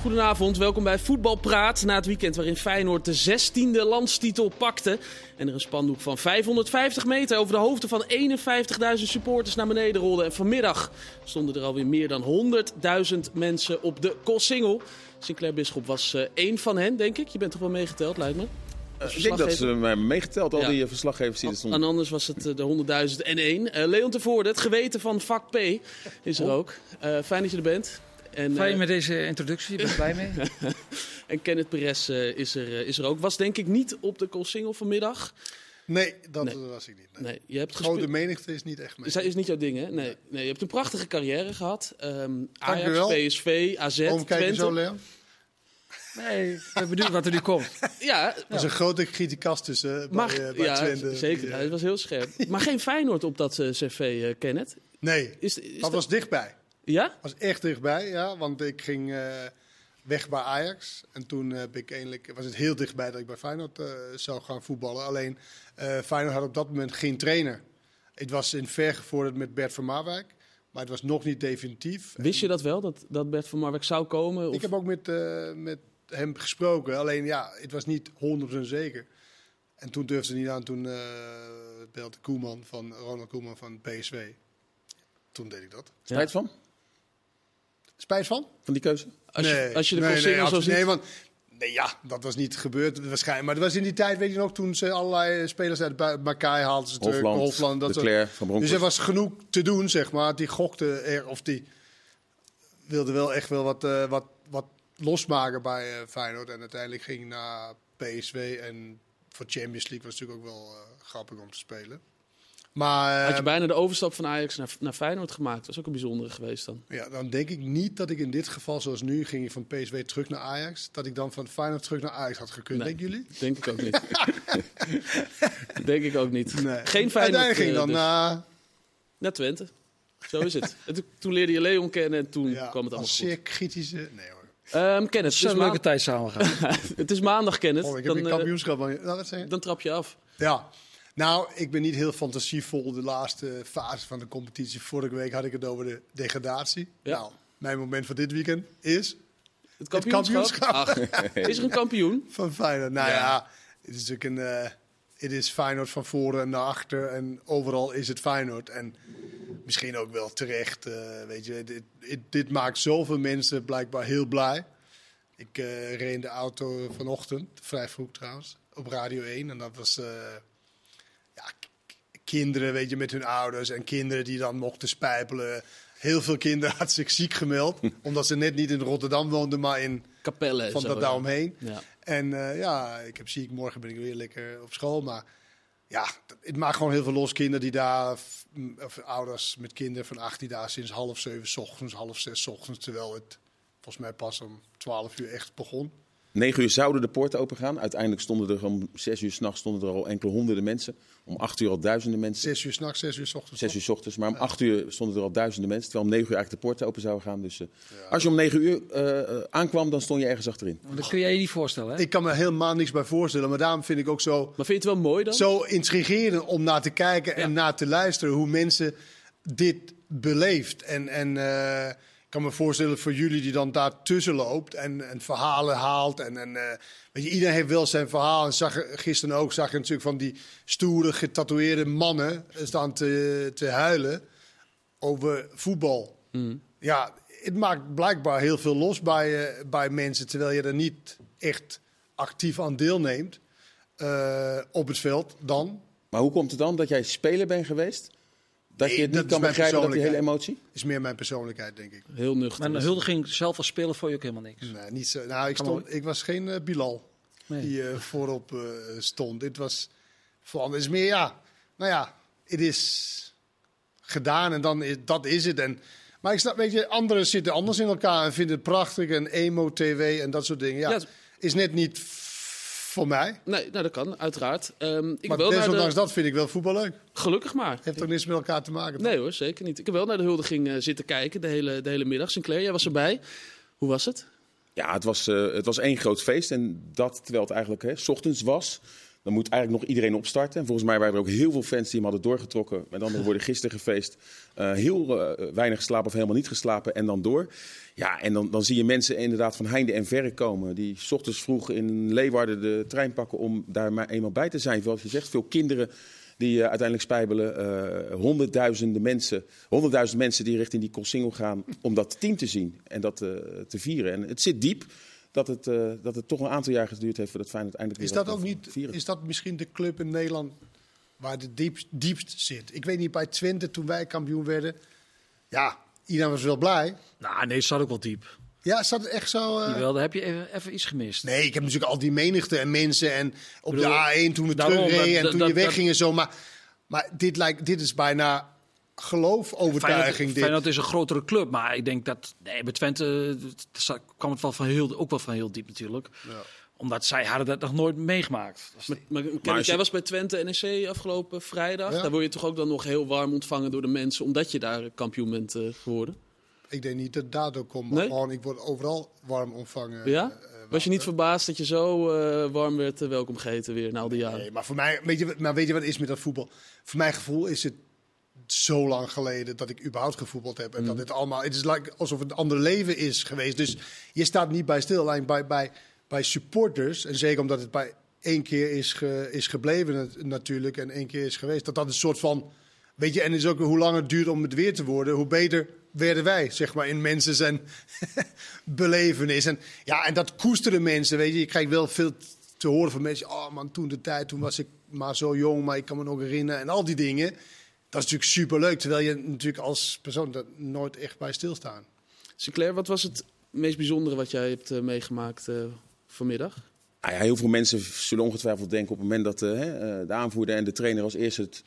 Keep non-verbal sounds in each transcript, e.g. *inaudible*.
Goedenavond, welkom bij Voetbalpraat. Na het weekend waarin Feyenoord de 16e landstitel pakte. En er een spandoek van 550 meter over de hoofden van 51.000 supporters naar beneden rolde. En vanmiddag stonden er alweer meer dan 100.000 mensen op de Koolsingel. Sinclair Bisschop was uh, één van hen, denk ik. Je bent toch wel meegeteld, lijkt me? Uh, ik denk dat ze mij meegeteld, al ja. die verslaggevers die er stonden. En anders was het uh, de 100.000 en één. Leon Tevoorde, het geweten van vak P, is er ook. fijn dat je er bent. En, Fijn met deze introductie, ik ben blij mee. *laughs* en Kenneth Perez is, er, is er ook. Was denk ik niet op de Koolsingel vanmiddag. Nee, dat nee. was ik niet. Nee. nee je hebt Grote menigte is niet echt mee. Zij is niet jouw ding, hè? Nee. nee. je hebt een prachtige carrière gehad. Um, Ajax, PSV, AZ, Waarom kijk je zo, Leo? Nee, ik ben benieuwd wat er nu komt. *laughs* Ja, er was een grote kritiekast tussen bij, maar, uh, bij ja, Twente. Zeker, ja. het was heel scherp. *laughs* maar geen Feyenoord op dat uh, cv, uh, Kenneth? Nee, is, is dat, dat was dichtbij. Ja? was echt dichtbij, ja. Want ik ging uh, weg bij Ajax. En toen heb ik eigenlijk, was het heel dichtbij dat ik bij Feyenoord uh, zou gaan voetballen. Alleen uh, Feyenoord had op dat moment geen trainer. Het was in ver gevorderd met Bert van Marwijk. Maar het was nog niet definitief. Wist je dat wel, dat, dat Bert van Marwijk zou komen? Of? Ik heb ook met, met hem gesproken. Alleen ja, het was niet 100% zeker. En toen durfde hij niet aan. Toen belde Koeman van, Ronald Koeman van PSV. Toen deed ik dat. Spijt van? Spijt van? Van die keuze? Als je, als je de nee, nee. Nee, want, nee, ja, dat was niet gebeurd waarschijnlijk. Maar dat was in die tijd, weet je nog, toen ze allerlei spelers uit Makai haalden. Ze terug, Hofland, Hofland dat de Claire van. Dus er was genoeg te doen, zeg maar. Die gokte er, of die wilde wel echt wel wat, uh, wat, wat losmaken bij uh, Feyenoord. En uiteindelijk ging naar PSV. En voor Champions League was het natuurlijk ook wel uh, grappig om te spelen. Maar, Had je bijna de overstap van Ajax naar, naar Feyenoord gemaakt? Dat is ook een bijzondere geweest dan. Ja, dan denk ik niet dat ik in dit geval, zoals nu, ging ik van PSV terug naar Ajax. Dat ik dan van Feyenoord terug naar Ajax had gekund. Nee, Denken jullie? Denk ik ook niet. *laughs* denk ik ook niet. Nee. Geen Feyenoord. En ging dan dus. naar... Naar Twente. Zo is het. en toen leerde je Leon kennen en toen ja, kwam het allemaal zeer goed. kritische... Nee hoor. Um, Kenneth, het is een leuke tijd samen gaan. *laughs* het is maandag, Kenneth. Oh, ik heb dan, een kampioenschap. Uh, nou, wat zeg je? Dan trap je af. Ja. Nou, ik ben niet heel fantasievol de laatste fase van de competitie. Vorige week had ik het over de degradatie. Ja. Nou, mijn moment van dit weekend is... Het kampioenschap? Het kampioenschap. Ach, *laughs* is er een kampioen? Van Feyenoord. Nou ja, ja het is natuurlijk een... Uh, het is Feyenoord van voren naar achter en overal is het Feyenoord. En misschien ook wel terecht, uh, weet je. Dit, dit, dit, maakt zoveel mensen blijkbaar heel blij. Ik uh, reed de auto vanochtend, vrij vroeg trouwens, op Radio 1. En dat was kinderen, weet je, met hun ouders. En kinderen die dan mochten spijpelen. Heel veel kinderen *laughs* had zich ziek gemeld. *laughs* omdat ze net niet in Rotterdam woonden, maar in Capelle. Van dat daaromheen. Ja. En uh, ja, ik heb ziek. Morgen ben ik weer lekker op school. Maar ja, het maakt gewoon heel veel los. Kinderen die daar, of ouders met kinderen van acht die daar sinds half zeven s ochtends, half zes s ochtends. Terwijl het volgens mij pas om twaalf uur echt begon. 9 uur zouden de poorten open gaan. Uiteindelijk stonden er om 6 uur s'nachts stonden er al enkele honderden mensen. Om 8 uur al duizenden mensen. 6 uur s'nachts, 6 uur s ochtends. 6 uur s ochtends. Maar om 8 uur stonden er al duizenden mensen. Terwijl om 9 uur eigenlijk de poorten open zouden gaan. Dus uh, ja. als je om 9 uur uh, aankwam, dan stond je ergens achterin. Dat kun jij je niet voorstellen, hè? Ik kan me helemaal niks bij voorstellen. Maar daarom vind ik ook zo... Maar vind je het wel mooi dan? Zo intrigerend om naar te kijken ja. en naar te luisteren. Hoe mensen dit beleeft. En... en uh, kan me voorstellen voor jullie die dan daar tussen loopt en, en verhalen haalt. En, en uh, weet je, iedereen heeft wel zijn verhaal. En zag, gisteren ook zag je natuurlijk van die stoere, getatoeëerde mannen staan te, te huilen over voetbal. Mm. Ja, het maakt blijkbaar heel veel los bij, uh, bij mensen, terwijl je er niet echt actief aan deelneemt uh, op het veld dan. Maar hoe komt het dan dat jij speler bent geweest? Dat Nee, je het dat niet is kan begrijpen, dat die hele emotie? is meer mijn persoonlijkheid, denk ik. Heel nuchter. Maar een huldiging zelf als speler vond je ook helemaal niks. Nee, niet zo. Nou, ik, stond, ik was geen eh, Bilal Nee. die eh, voorop eh, stond. Dit was het is meer ja, nou ja, het is gedaan en dan is dat is het. En, maar ik snap, weet je, anderen zitten anders in elkaar en vinden het prachtig en emo-tv en dat soort dingen. Ja, Ja. is net niet voor mij. Nee, nou dat kan, uiteraard. Ehm, ik maar wil desondanks de... dat vind ik wel voetbal leuk. Gelukkig maar. Heeft ook niks met elkaar te maken. Nee hoor, zeker niet. Ik heb wel naar de huldiging eh, zitten kijken de hele, de hele middag. Sinclair, jij was erbij. Hoe was het? Ja, het was, eh, het was één groot feest. En dat terwijl het eigenlijk hè, 's ochtends was. Dan moet eigenlijk nog iedereen opstarten. En volgens mij waren er ook heel veel fans die hem hadden doorgetrokken. Met andere woorden, gisteren gefeest. Uh, heel uh, weinig geslapen of helemaal niet geslapen en dan door. Ja, en dan, dan zie je mensen inderdaad van heinde en verre komen. Die s ochtends vroeg in Leeuwarden de trein pakken om daar maar eenmaal bij te zijn. Zoals je veel kinderen die uh, uiteindelijk spijbelen. Honderdduizenden mensen, honderdduizend mensen die richting die Koolsingel gaan om dat team te zien en dat te vieren. En het zit diep dat het, uh, dat het toch een aantal jaar geduurd heeft voordat Feyenoord eindelijk is dat ook niet, vieren. Is dat misschien de club in Nederland waar het diepst, diepst zit? Ik weet niet, bij Twente toen wij kampioen werden, ja, iedereen was wel blij. Nou, nee, het zat ook wel diep. Ja, zat het echt zo? Uh... Jawel, daar heb je even, even, iets gemist. Nee, ik heb natuurlijk al die menigte en mensen en op bedoel, de A1 toen we terugreden en toen je weggingen zo. Maar, maar dit, lijkt, dit is bijna geloofovertuiging. Feyenoord, dit. Feyenoord is een grotere club, maar ik denk dat nee, bij Twente kwam het wel van heel, ook wel van heel diep natuurlijk. Ja. Omdat zij hadden dat nog nooit meegemaakt. Maar, maar, maar jij was bij Twente NEC afgelopen vrijdag. Ja. Daar word je toch ook dan nog heel warm ontvangen door de mensen, omdat je daar kampioen bent uh, geworden? Ik denk niet dat het daardoor komt, maar nee? gewoon ik word overal warm ontvangen. Ja? Uh, was je niet verbaasd dat je zo uh, warm werd uh, welkom geheten weer na al die jaren? Nee, maar voor mij, weet je, maar weet je wat is met dat voetbal? Voor mijn gevoel is het zo lang geleden dat ik überhaupt gevoetbald heb. En mm. dat dit allemaal, het is like alsof het een ander leven is geweest. Dus je staat niet bij stil. Alleen bij, bij, bij supporters, en zeker omdat het bij één keer is, ge, is gebleven natuurlijk en één keer is geweest. Dat dat een soort van, weet je, en is ook hoe langer het duurt om het weer te worden, hoe beter werden wij, zeg maar, in mensen zijn *laughs* belevenis. En ja, en dat koesteren mensen, weet je. Je krijgt wel veel te horen van mensen. Oh man, toen de tijd, toen was ik maar zo jong, maar ik kan me nog herinneren. En al die dingen. Dat is natuurlijk superleuk, terwijl je natuurlijk als persoon er nooit echt bij stilstaan. Sinclair, wat was het meest bijzondere wat jij hebt uh, meegemaakt uh, vanmiddag? Nou ja, heel veel mensen zullen ongetwijfeld denken op het moment dat uh, de aanvoerder en de trainer als eerste het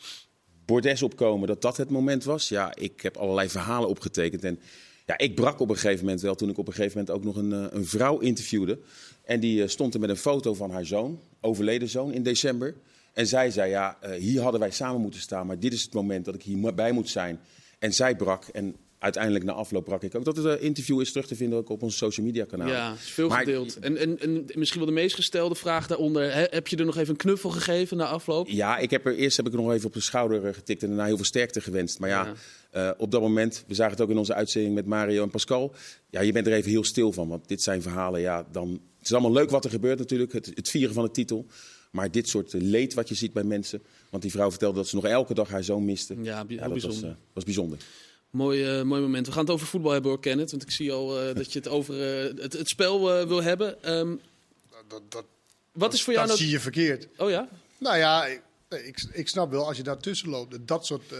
bordes opkomen, dat dat het moment was. Ja, ik heb allerlei verhalen opgetekend. En ja, ik brak op een gegeven moment wel toen ik op een gegeven moment ook nog een, een vrouw interviewde. En die stond er met een foto van haar zoon, overleden zoon, in december. En zij zei, ja, uh, hier hadden wij samen moeten staan, maar dit is het moment dat ik hierbij moet zijn. En zij brak en uiteindelijk na afloop brak ik ook. Dat het uh, interview is terug te vinden ook op onze social media kanaal. Ja, is veel maar gedeeld. En, en, en, misschien wel de meest gestelde vraag daaronder. He, heb je er nog even een knuffel gegeven na afloop? Ja, ik heb er, eerst heb ik er nog even op de schouder getikt en daarna heel veel sterkte gewenst. Maar ja, ja. Uh, op dat moment, we zagen het ook in onze uitzending met Mario en Pascal. Ja, je bent er even heel stil van, want dit zijn verhalen. Ja, dan, het is allemaal leuk wat er gebeurt natuurlijk, het, het vieren van de titel. Maar dit soort leed wat je ziet bij mensen. Want die vrouw vertelde dat ze nog elke dag haar zoon miste. Ja, ja dat bijzonder. Was, uh, was bijzonder. Mooi, uh, mooi moment. We gaan het over voetbal hebben hoor, Kenneth. Want ik zie al uh, dat je het over het, het, spel wil hebben. Um, dat, dat, wat is voor jou dat nou... zie je verkeerd. Oh ja? Nou ja, ik, ik, ik snap wel als je daartussen loopt. Dat soort,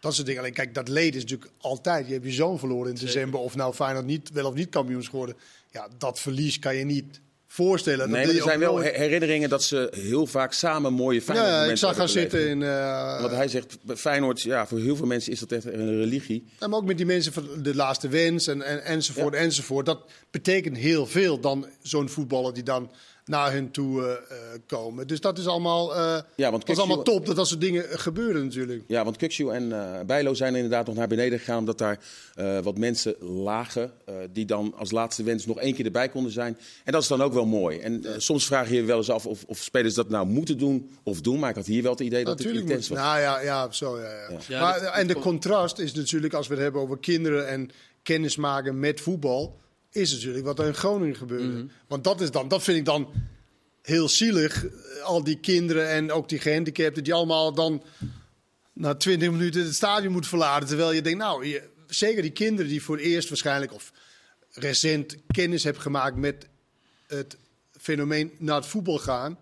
dat soort dingen. Alleen kijk, dat leed is natuurlijk altijd. Je hebt je zoon verloren in december. Of nou Feyenoord niet, wel of niet kampioens geworden. Ja, dat verlies kan je niet voorstellen. Nee, dat er zijn wel herinneringen dat ze heel vaak samen mooie Feyenoord Ja, ik zag gaan zitten in... Uh... Wat hij zegt, Feyenoord, ja, voor heel veel mensen is dat echt een religie. Ja, maar ook met die mensen van de laatste wens en, en, enzovoort, ja. enzovoort. Dat betekent heel veel dan zo'n voetballer die dan naar hun toe uh, komen. Dus dat is allemaal, uh, ja, want dat is allemaal top dat dat soort dingen gebeuren natuurlijk. Ja, want Kukshu en uh, Bijlo zijn inderdaad nog naar beneden gegaan... omdat daar wat mensen lagen die dan als laatste wens nog één keer erbij konden zijn. En dat is dan ook wel mooi. En soms vraag je je wel eens af of, of, spelers dat nou moeten doen of doen. Maar ik had hier wel het idee dat natuurlijk het intens was. Nou ja, ja zo ja. ja. ja maar, en de contrast is natuurlijk als we het hebben over kinderen en kennis maken met voetbal is natuurlijk wat er in Groningen gebeurde. Mm -hmm. Want dat, is dan, dat vind ik dan heel zielig. Al die kinderen en ook die gehandicapten die allemaal dan na 20 minuten het stadion moeten verlaten. Terwijl je denkt, nou, je, zeker die kinderen die voor het eerst waarschijnlijk of recent kennis hebben gemaakt met het fenomeen naar het voetbal gaan.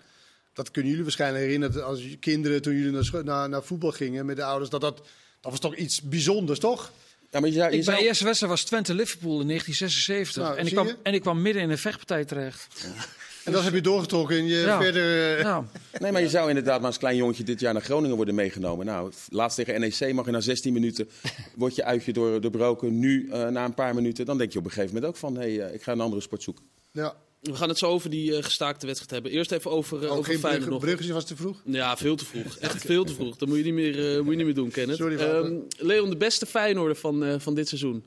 Dat kunnen jullie waarschijnlijk herinneren als kinderen toen jullie naar, naar, naar voetbal gingen met de ouders. Dat, dat, dat was toch iets bijzonders, toch? Ja, maar je ik, zou... Mijn eerste wedstrijd was Twente-Liverpool in 1976. Nou, en, ik kwam, en ik kwam midden in een vechtpartij terecht. Ja. En dat heb je doorgetrokken en je ja. verder... Ja. Nee, maar je zou inderdaad maar als klein jongetje dit jaar naar Groningen worden meegenomen. Nou, laatst tegen NEC mag je na 16 minuten, wordt je uitje door, doorbroken. Nu, uh, na een paar minuten, dan denk je op een gegeven moment ook van... hé, hey, uh, ik ga een andere sport zoeken. Ja. We gaan het zo over die uh, gestaakte wedstrijd hebben. Eerst even over, uh, oh, over Feyenoord nog. bruggetje was te vroeg? Ja, veel te vroeg. Echt veel te vroeg. Dat moet je niet meer, uh, moet je niet meer doen, Kenneth. Sorry, um, Leon, de beste Feyenoorder van, uh, van dit seizoen.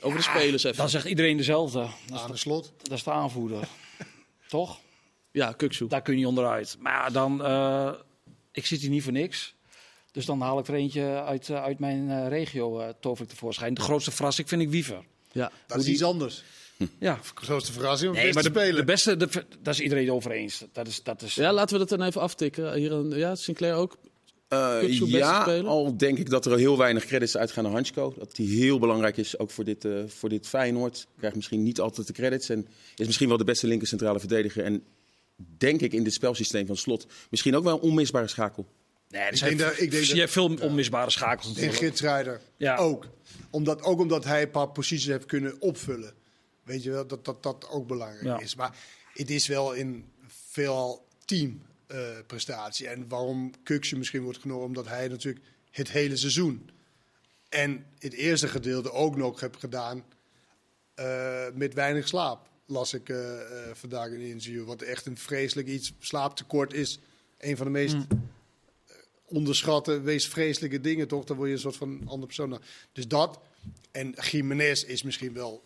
Over ja, de spelers even. Dan zegt iedereen dezelfde. Dat is de slot. Dat is de aanvoerder. *laughs* Toch? Ja, Kuksu. Daar kun je niet onderuit. Maar ja, dan, eh, ik zit hier niet voor niks. Dus dan haal ik er eentje uit, eh, uit mijn eh, regio, eh tover ik tevoorschijn. De grootste verrassing vind ik Wiever. Ja. Dat is iets anders. Ja, *laughs* Grootste verrassing om nee, maar te de, spelen. de beste, de, daar is iedereen over eens. Dat is, dat is, ja, laten we dat dan even aftikken. Hier een, ja, Sinclair ook. Eh, beste ja, al denk ik dat er heel weinig credits uitgaan naar Hansko. Dat die heel belangrijk is, ook voor dit, eh, voor dit Feyenoord. Krijgt misschien niet altijd de credits. En is misschien wel de beste linker centrale verdediger. En denk ik in dit spelsysteem van Slot misschien ook wel een onmisbare schakel. nee, er Ik zijn denk dat- ik denk je dat- hebt veel onmisbare schakels En gidsrijder Ja. ook. Omdat, ook omdat hij een paar posities heeft kunnen opvullen. Weet je wel, dat dat, dat ook belangrijk Ja. is. Maar het is wel in veel teamprestatie. prestatie en waarom Kuksje misschien wordt genomen, omdat hij natuurlijk het hele seizoen en het eerste gedeelte ook nog heeft gedaan eh, met weinig slaap. Las ik eh, eh, vandaag in een interview. Wat echt een vreselijk iets. Slaaptekort is een van de meest Mm. eh, onderschatte, meest vreselijke dingen, toch? Dan word je een soort van andere persoon. Dus dat. En Jiménez is misschien wel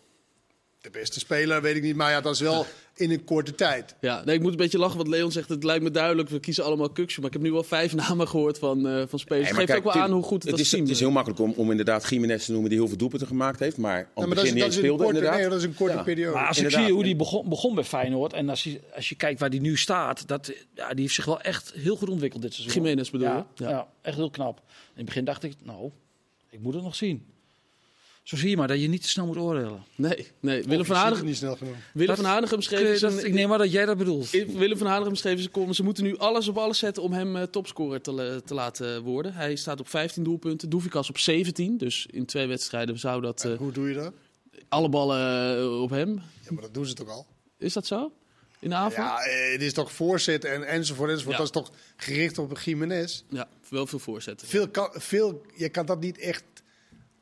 de beste speler, weet ik niet. Maar ja, dat is wel in een korte tijd. Ja, nee, ik moet een beetje lachen, want Leon zegt, het lijkt me duidelijk, we kiezen allemaal Kuksu. Maar ik heb nu wel vijf namen gehoord van, eh van spelers. Nee, Het geeft kijk, ook wel Tim, aan hoe goed het, als is, team Het is heel makkelijk om, om inderdaad Jiménez te noemen die heel veel doelpunten gemaakt heeft. Maar aan Ja, het maar dat is, dat speelde korte, inderdaad. nee, dat is een korte Ja. periode. Maar als ik Inderdaad. zie hoe die begon, begon bij Feyenoord en als je, als je kijkt waar die nu staat, dat, ja, die heeft zich wel echt heel goed ontwikkeld dit seizoen. Jiménez bedoel ja, je? Ja. Ja. echt heel knap. In het begin dacht ik, nou, ik moet het nog zien. Zo zie je maar dat je niet te snel moet oordelen. Nee, nee. Willem van Hanegem, niet snel genoeg. Willem Dat- van Hanegem schreef... Dat, ik neem maar dat jij dat bedoelt. Willem van Hanegem schreef zijn column, ze moeten nu alles op alles zetten om hem eh, topscorer te, te laten worden. Hij staat op 15 doelpunten, Doevikas op 17. Dus in twee wedstrijden zou dat eh, Hoe doe je dat? alle ballen eh, op hem. Ja, maar dat doen ze toch al? Is dat zo? In de aanval? Ja, het is toch voorzet en enzovoort enzovoort. Ja. Dat is toch gericht op Jiménez? Ja, wel veel voorzetten. Veel kan, veel, je kan dat niet echt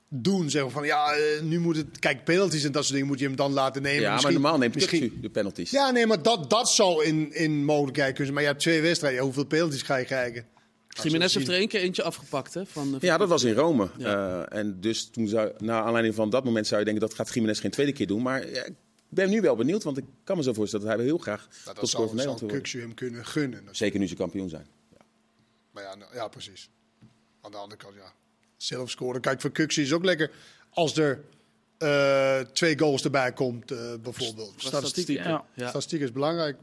doen. Zeggen van ja, eh, nu moet het. Kijk, penalties en dat soort dingen moet je hem dan laten nemen. Ja, maar normaal neemt misschien. De penalties. Ja, nee, maar dat, dat zou in, in mogelijkheid kunnen zijn. Maar je hebt twee wedstrijden. Ja, hoeveel penalties ga je krijgen? Jiménez heeft er één keer eentje afgepakt, hè? Van, eh, Ja, dat was in Rome. Ja. Eh, en dus toen zou, naar aanleiding van dat moment zou je denken dat gaat Jiménez geen tweede keer doen. Maar ja, ik ben nu wel benieuwd, want ik kan me zo voorstellen dat hij heel graag Nou, dat topscorer zou, van Nederland zou wil worden. Kuksu hem kunnen gunnen. Dat- Zeker nu ze kampioen zijn. Maar ja, nou, ja, precies. Aan de andere kant, ja. Zelf scoren. Kijk, voor Kuksu is ook lekker als er eh, twee goals erbij komt, eh, bijvoorbeeld. statistieken. ja. Ja. Statistiek is belangrijk.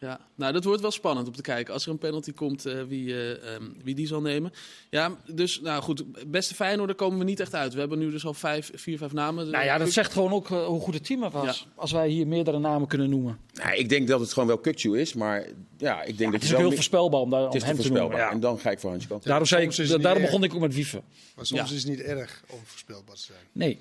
Ja, nou dat wordt wel spannend om te kijken. Als er een penalty komt, eh, wie, eh, ehm, wie die zal nemen. Ja, dus nou goed, beste Feyenoord, komen we niet echt uit. We hebben nu dus al vijf, vier, vijf namen. Nou ja, dat zegt gewoon ook eh, hoe goed het team er was. Ja. Als wij hier meerdere namen kunnen noemen. Nou, ik denk dat het gewoon wel Kukju is, maar ja, ik denk dat Het is ook wel heel voorspelbaar om, daar, het om is te hem te noemen. voorspelbaar. Ja. En dan ga ik voor Hansko. Daarom, zei ik, het daarom begon ik ook met wieven. Maar soms Ja. is het niet erg om voorspelbaar te zijn. Nee,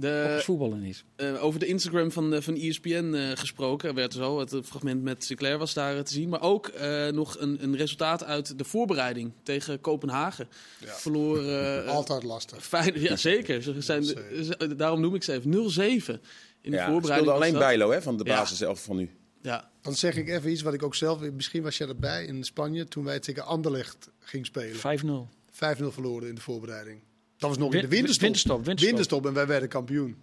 De, voetballen niet. eh, over de Instagram van, eh, van ESPN eh, gesproken. Er werd zo, het fragment met Sinclair was daar te zien. Maar ook eh, nog een, een resultaat uit de voorbereiding tegen Kopenhagen. Ja. Verloren. *laughs* Altijd lastig. Fijn, ja, zeker. Ze zijn, ze- daarom noem ik ze even 0-7 in de Ja, voorbereiding. alleen. Bijlo hè, van de Ja. basis elf van nu. Ja, Dan zeg ik even iets wat ik ook zelf... Misschien was jij erbij in Spanje toen wij tegen Anderlecht gingen spelen. 5-0. 5-0 verloren in de voorbereiding. Dat was nog in de Win- winterstop. winterstop, winterstop. Winterstop en wij werden kampioen.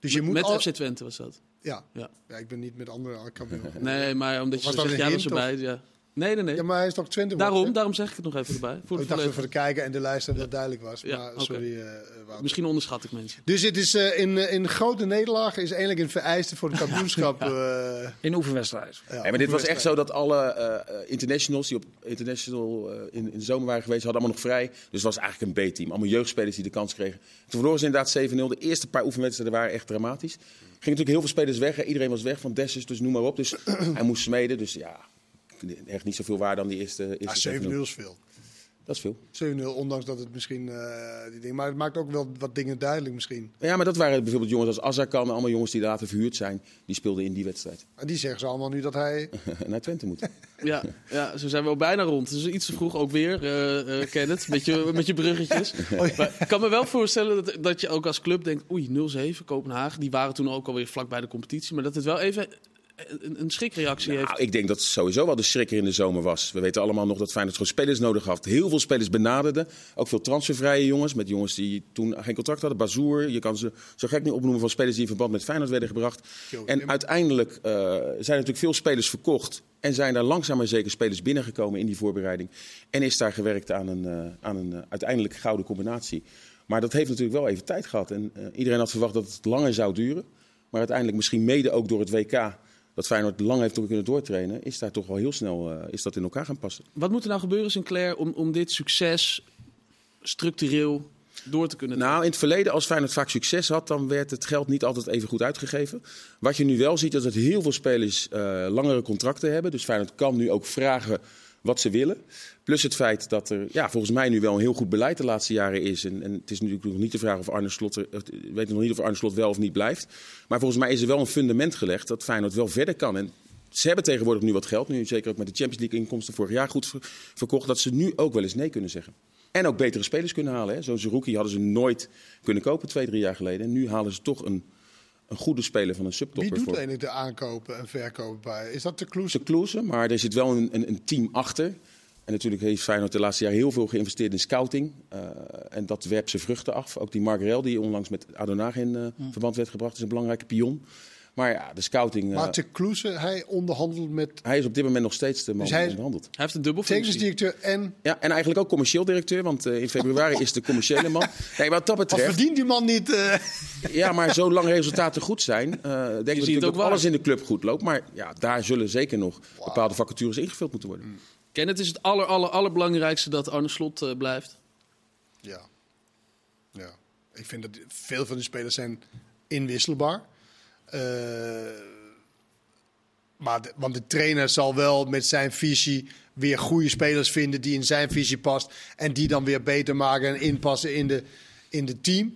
Dus je met, moet met al... FC Twente was dat. Ja. Ja. ja, ik ben niet met anderen kampioen. Nee, maar omdat je zegt, ja, dat is erbij. Ja. Nee, nee, nee. Ja, maar hij is toch 20 daarom, wordt, daarom zeg ik het nog even erbij. Voor de Ik dacht even te kijken en de lijst dat het duidelijk was. Ja, maar sorry, eh, Wouter. Misschien onderschat ik mensen. Dus het is eh, in, eh, in grote nederlagen is eigenlijk een vereiste voor het kampioenschap. *laughs* eh, In de oefenwedstrijd. ja, Ja, maar dit was echt zo dat alle eh, eh, internationals die op international eh, in, in de zomer waren geweest, hadden allemaal nog vrij. Dus het was eigenlijk een B-team. Allemaal jeugdspelers die de kans kregen. Toen verloren ze inderdaad 7-0. De eerste paar oefenwedstrijden waren echt dramatisch. Er gingen natuurlijk heel veel spelers weg. Hè. Iedereen was weg van Dessus, dus noem maar op. Dus *clears throat* hij moest smeden. Dus ja, echt niet zoveel waar dan die eerste, eerste Ja, 7-0 7-0. is veel. Dat is veel. 7-0, ondanks dat het misschien eh, die ding. Maar het maakt ook wel wat dingen duidelijk misschien. Ja, maar dat waren bijvoorbeeld jongens als Azarkan. Allemaal jongens die later verhuurd zijn. Die speelden in die wedstrijd. En die zeggen ze allemaal nu dat hij. *laughs* Naar Twente moeten. *laughs* Ja, ja, zo zijn we al bijna rond. Dus iets te vroeg ook weer, eh eh Kenneth, met je, met je bruggetjes. *laughs* Maar ik kan me wel voorstellen dat, dat je ook als club denkt... oei, 0-7, Kopenhagen. Die waren toen ook alweer vlak bij de competitie. Maar dat het wel even een, een schrikreactie heeft. Nou, ik denk dat het sowieso wel de schrikker in de zomer was. We weten allemaal nog dat Feyenoord gewoon spelers nodig had. Heel veel spelers benaderden. Ook veel transfervrije jongens. Met jongens die toen geen contract hadden. Bazoer, je kan ze zo gek niet opnoemen van spelers die in verband met Feyenoord werden gebracht. En uiteindelijk uh, zijn natuurlijk veel spelers verkocht. En zijn daar langzaam maar zeker spelers binnengekomen in die voorbereiding. En is daar gewerkt aan een, uh, aan een uh, uiteindelijk gouden combinatie. Maar dat heeft natuurlijk wel even tijd gehad. En iedereen had verwacht dat het langer zou duren. Maar uiteindelijk misschien mede ook door het WK dat Feyenoord lang heeft kunnen doortrainen, is daar toch wel heel snel uh, is dat in elkaar gaan passen. Wat moet er nou gebeuren, Sinclair, om, om dit succes structureel door te kunnen Nou, in het verleden, als Feyenoord vaak succes had, dan werd het geld niet altijd even goed uitgegeven. Wat je nu wel ziet, is dat heel veel spelers uh, langere contracten hebben. Dus Feyenoord kan nu ook vragen wat ze willen. Plus het feit dat er ja, volgens mij nu wel een heel goed beleid de laatste jaren is. En, en het is natuurlijk nog niet de vraag of Arne Slot, er, weet nog niet of Arne Slot wel of niet blijft. Maar volgens mij is er wel een fundament gelegd dat Feyenoord wel verder kan. En ze hebben tegenwoordig nu wat geld, nu zeker ook met de Champions League inkomsten vorig jaar goed verkocht, dat ze nu ook wel eens nee kunnen zeggen. En ook betere spelers kunnen halen. Zo'n Zerouki hadden ze nooit kunnen kopen twee, drie jaar geleden. En nu halen ze toch een, een goede speler van een subtopper. Wie doet voor. eigenlijk de aankopen en verkopen bij? Is dat de Kloes? De Kloeze, maar er zit wel een, een, een team achter. En natuurlijk heeft Feyenoord de laatste jaar heel veel geïnvesteerd in scouting. Uh, en dat werpt zijn vruchten af. Ook die Margarel die onlangs met Adonage in uh, mm. verband werd gebracht, is een belangrijke pion. Maar ja, de scouting... Maar te Kloeze, hij onderhandelt met... Hij is op dit moment nog steeds de man dus die hij, onderhandelt. Hij heeft een dubbelfunctie. directeur en... Ja, en eigenlijk ook commercieel directeur, want in februari is de commerciële man. *laughs* Kijk, wat dat betreft... Wat verdient die man niet? Uh... Ja, maar zolang resultaten goed zijn, *laughs* denk ik natuurlijk dat alles in de club goed loopt. Maar ja, daar zullen zeker nog wow. bepaalde vacatures ingevuld moeten worden. Mm. Ken, het is het aller, aller, allerbelangrijkste dat Arne Slot uh, blijft. Ja. ja. Ik vind dat veel van de spelers zijn inwisselbaar. Uh, maar de, want de trainer zal wel met zijn visie weer goede spelers vinden die in zijn visie past. En die dan weer beter maken en inpassen in de, in de team.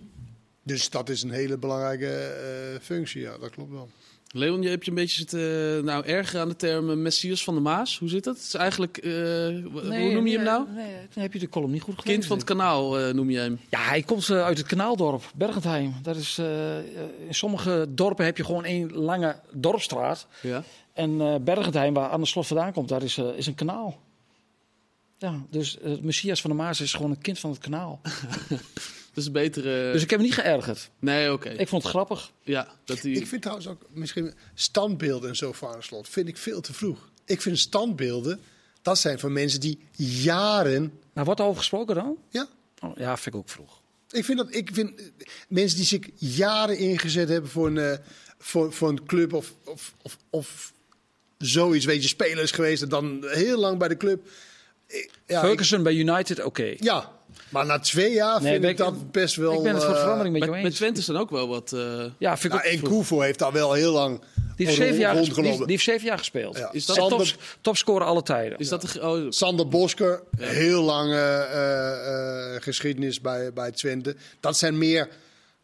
Dus dat is een hele belangrijke uh, functie. Ja, dat klopt wel. Leon, je hebt je een beetje zitten nou, erger aan de term Messias van de Maas. Hoe zit dat? Het is eigenlijk, uh, nee, hoe noem je hem nou? Nee, dan heb je de column niet goed gelezen. Kind van het kanaal uh, noem je hem. Ja, hij komt uit het kanaaldorp, Bergentheim. Dat is, in sommige dorpen heb je gewoon één lange dorpstraat. Ja. En Bergentheim, waar aan de slot vandaan komt, daar is, is een kanaal. Ja, dus het Messias van de Maas is gewoon een kind van het kanaal. *laughs* Dus betere. Dus ik heb me niet geërgerd. Nee, oké. Ik vond het grappig. Ja, dat die... Ik vind trouwens ook misschien standbeelden en zo van slot vind ik veel te vroeg. Ik vind standbeelden, dat zijn van mensen die jaren. Maar wordt over gesproken dan? Ja. Oh, ja, vind ik ook vroeg. Ik vind dat, ik vind mensen die zich jaren ingezet hebben voor een, uh, voor, voor een club of, of, of, of zoiets, weet je, spelers geweest en dan heel lang bij de club. Ja, Ferguson ik, bij United, oké. Okay. Ja, maar na twee jaar nee, vind ik dat best wel... Ik ben het voor verandering met, met jou eens. Met Twente is dan ook wel wat... Uh... Ja, vind ik nou, En Koevo heeft daar wel heel lang die heeft, zeven jaar, die, die heeft zeven jaar gespeeld. Ja. Is dat Sander, top, topscorer alle tijden. Is dat de, oh. Sander Bosker, ja. heel lange uh, uh, geschiedenis bij, bij Twente. Dat zijn meer,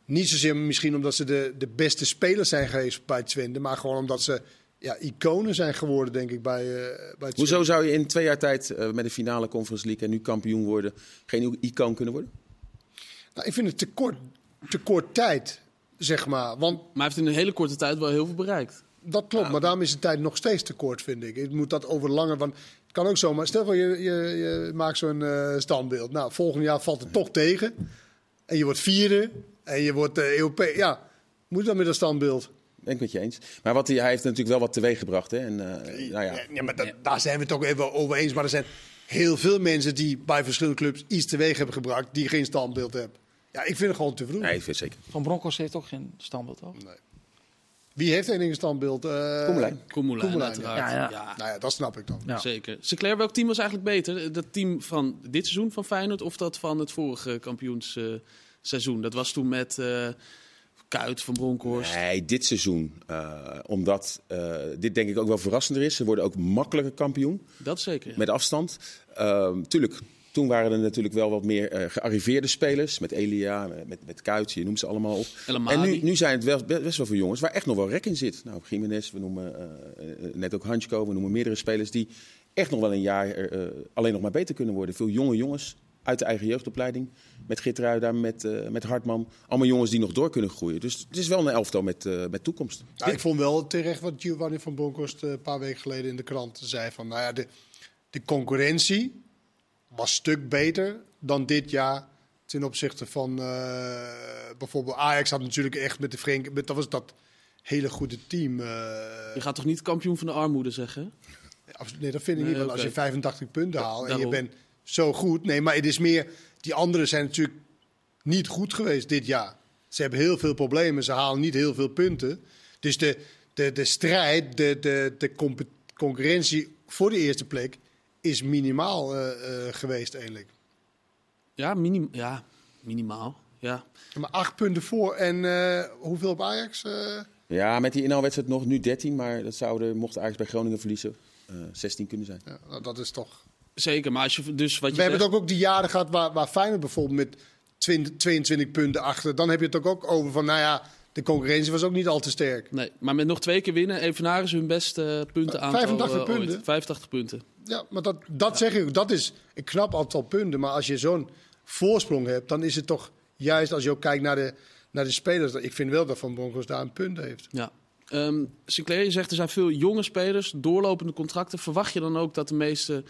niet zozeer misschien omdat ze de, de beste spelers zijn geweest bij Twente, maar gewoon omdat ze ja, iconen zijn geworden, denk ik, bij, uh, bij het Hoezo zou je in twee jaar tijd uh, met de finale Conference League en nu kampioen worden geen icoon kunnen worden? Nou, ik vind het te kort, te kort tijd, zeg maar. Want, maar hij heeft in een hele korte tijd wel heel veel bereikt. Dat klopt, maar daarom is de tijd nog steeds te kort, vind ik. Het moet dat over langer, want het kan ook zo. Maar stel voor, je, je, je maakt zo'n uh, standbeeld. Nou, volgend jaar valt het toch tegen. En je wordt vierde. En je wordt uh, Europees. Ja, moet je dan met dat standbeeld? Ben ik met je eens. Maar wat hij, hij heeft natuurlijk wel wat teweeg gebracht. Hè? En, uh, nou ja. ja, maar da, daar zijn we het toch even over eens. Maar er zijn heel veel mensen die bij verschillende clubs iets teweeg hebben gebracht. die geen standbeeld hebben. Ja, ik vind het gewoon te vroeg. Nee, ik vind zeker. Van Broncos heeft ook geen standbeeld, toch? Nee. Wie heeft een standbeeld? Uh, Koemelijn. Koemelijn, uiteraard. Ja, ja. ja. Nou ja, dat snap ik dan. Ja. Zeker. Sinclair, welk team was eigenlijk beter? Dat team van dit seizoen van Feyenoord of dat van het vorige kampioensseizoen? Dat was toen met... Uh, Kuit van Bronkhorst? Nee, dit seizoen. Uh, omdat uh, dit denk ik ook wel verrassender is. Ze worden ook makkelijker kampioen. Dat zeker. Met afstand. Uh, tuurlijk, toen waren er natuurlijk wel wat meer uh, gearriveerde spelers. Met Elia, met, met Kuit, je noemt ze allemaal op. En nu, nu zijn het wel, best wel veel jongens waar echt nog wel rek in zit. Nou, Jiménez, we noemen net ook Hansko, we noemen meerdere spelers die echt nog wel een jaar alleen nog maar beter kunnen worden. Veel jonge jongens uit de eigen jeugdopleiding. Met Gitruida, met, eh, met Hartman. Allemaal jongens die nog door kunnen groeien. Dus het is wel een elftal met, eh, met toekomst. Nou, ik vond wel terecht wat Giovanni van Bronckhorst eh, een paar weken geleden in de krant zei. Van, nou ja, de, de concurrentie was een stuk beter dan dit jaar ten opzichte van eh, bijvoorbeeld Ajax had natuurlijk echt met de Frenk, met, dat was dat hele goede team. eh, Je gaat toch niet kampioen van de armoede zeggen? absoluut- nee, dat vind ik Nee, niet. Want als je 85 punten haalt en je bent zo goed, nee, maar het is meer. Die anderen zijn natuurlijk niet goed geweest dit jaar. Ze hebben heel veel problemen, ze halen niet heel veel punten. Dus de, de, de strijd, de, de, de concurrentie voor de eerste plek is minimaal eh, eh, geweest eigenlijk. Ja, minim ja minimaal. Ja. Maar acht punten voor en eh, hoeveel op Ajax? Eh, Ja, met die inhaalwedstrijd nog nu 13. Maar dat zouden, mocht Ajax bij Groningen verliezen, eh 16 kunnen zijn. ja, nou, dat is toch. Zeker, maar als je dus wat je We hebben het ook, ook die jaren gehad waar, waar Feyenoord bijvoorbeeld met 20, 22 punten achter. Dan heb je het ook, ook over van, nou ja, de concurrentie was ook niet al te sterk. Nee, maar met nog twee keer winnen, Evenaren ze hun beste punten aan. 85 punten? 85 punten. Ja, maar dat, dat zeg ik, dat is een knap aantal punten. Maar als je zo'n voorsprong hebt, dan is het toch juist als je ook kijkt naar de, naar de spelers. dat- Ik vind wel dat Van Bronckhorst daar een punt heeft. Ja. Ehm Sinclair, je zegt er zijn veel jonge spelers, doorlopende contracten. Verwacht je dan ook dat de meeste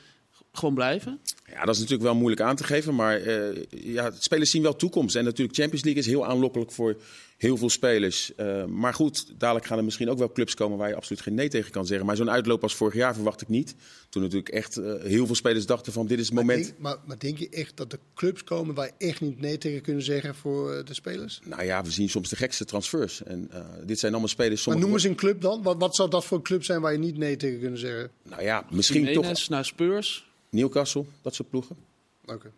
gewoon blijven? Ja, dat is natuurlijk wel moeilijk aan te geven. Maar eh, ja, spelers zien wel toekomst. En natuurlijk, Champions League is heel aanlokkelijk voor heel veel spelers. Eh, maar goed, dadelijk gaan er misschien ook wel clubs komen waar je absoluut geen nee tegen kan zeggen. Maar zo'n uitloop als vorig jaar verwacht ik niet. Toen natuurlijk echt eh, heel veel spelers dachten van dit is het Maar moment. denk, maar, maar denk je echt dat er clubs komen waar je echt niet nee tegen kunnen zeggen voor de spelers? Nou ja, we zien soms de gekste transfers. En eh, dit zijn allemaal spelers. Maar noem eens een club dan. Wat, wat zou dat voor een club zijn waar je niet nee tegen kunnen zeggen? Nou ja, misschien Jimenez toch naar Spurs. Newcastle, dat soort ploegen. Oké.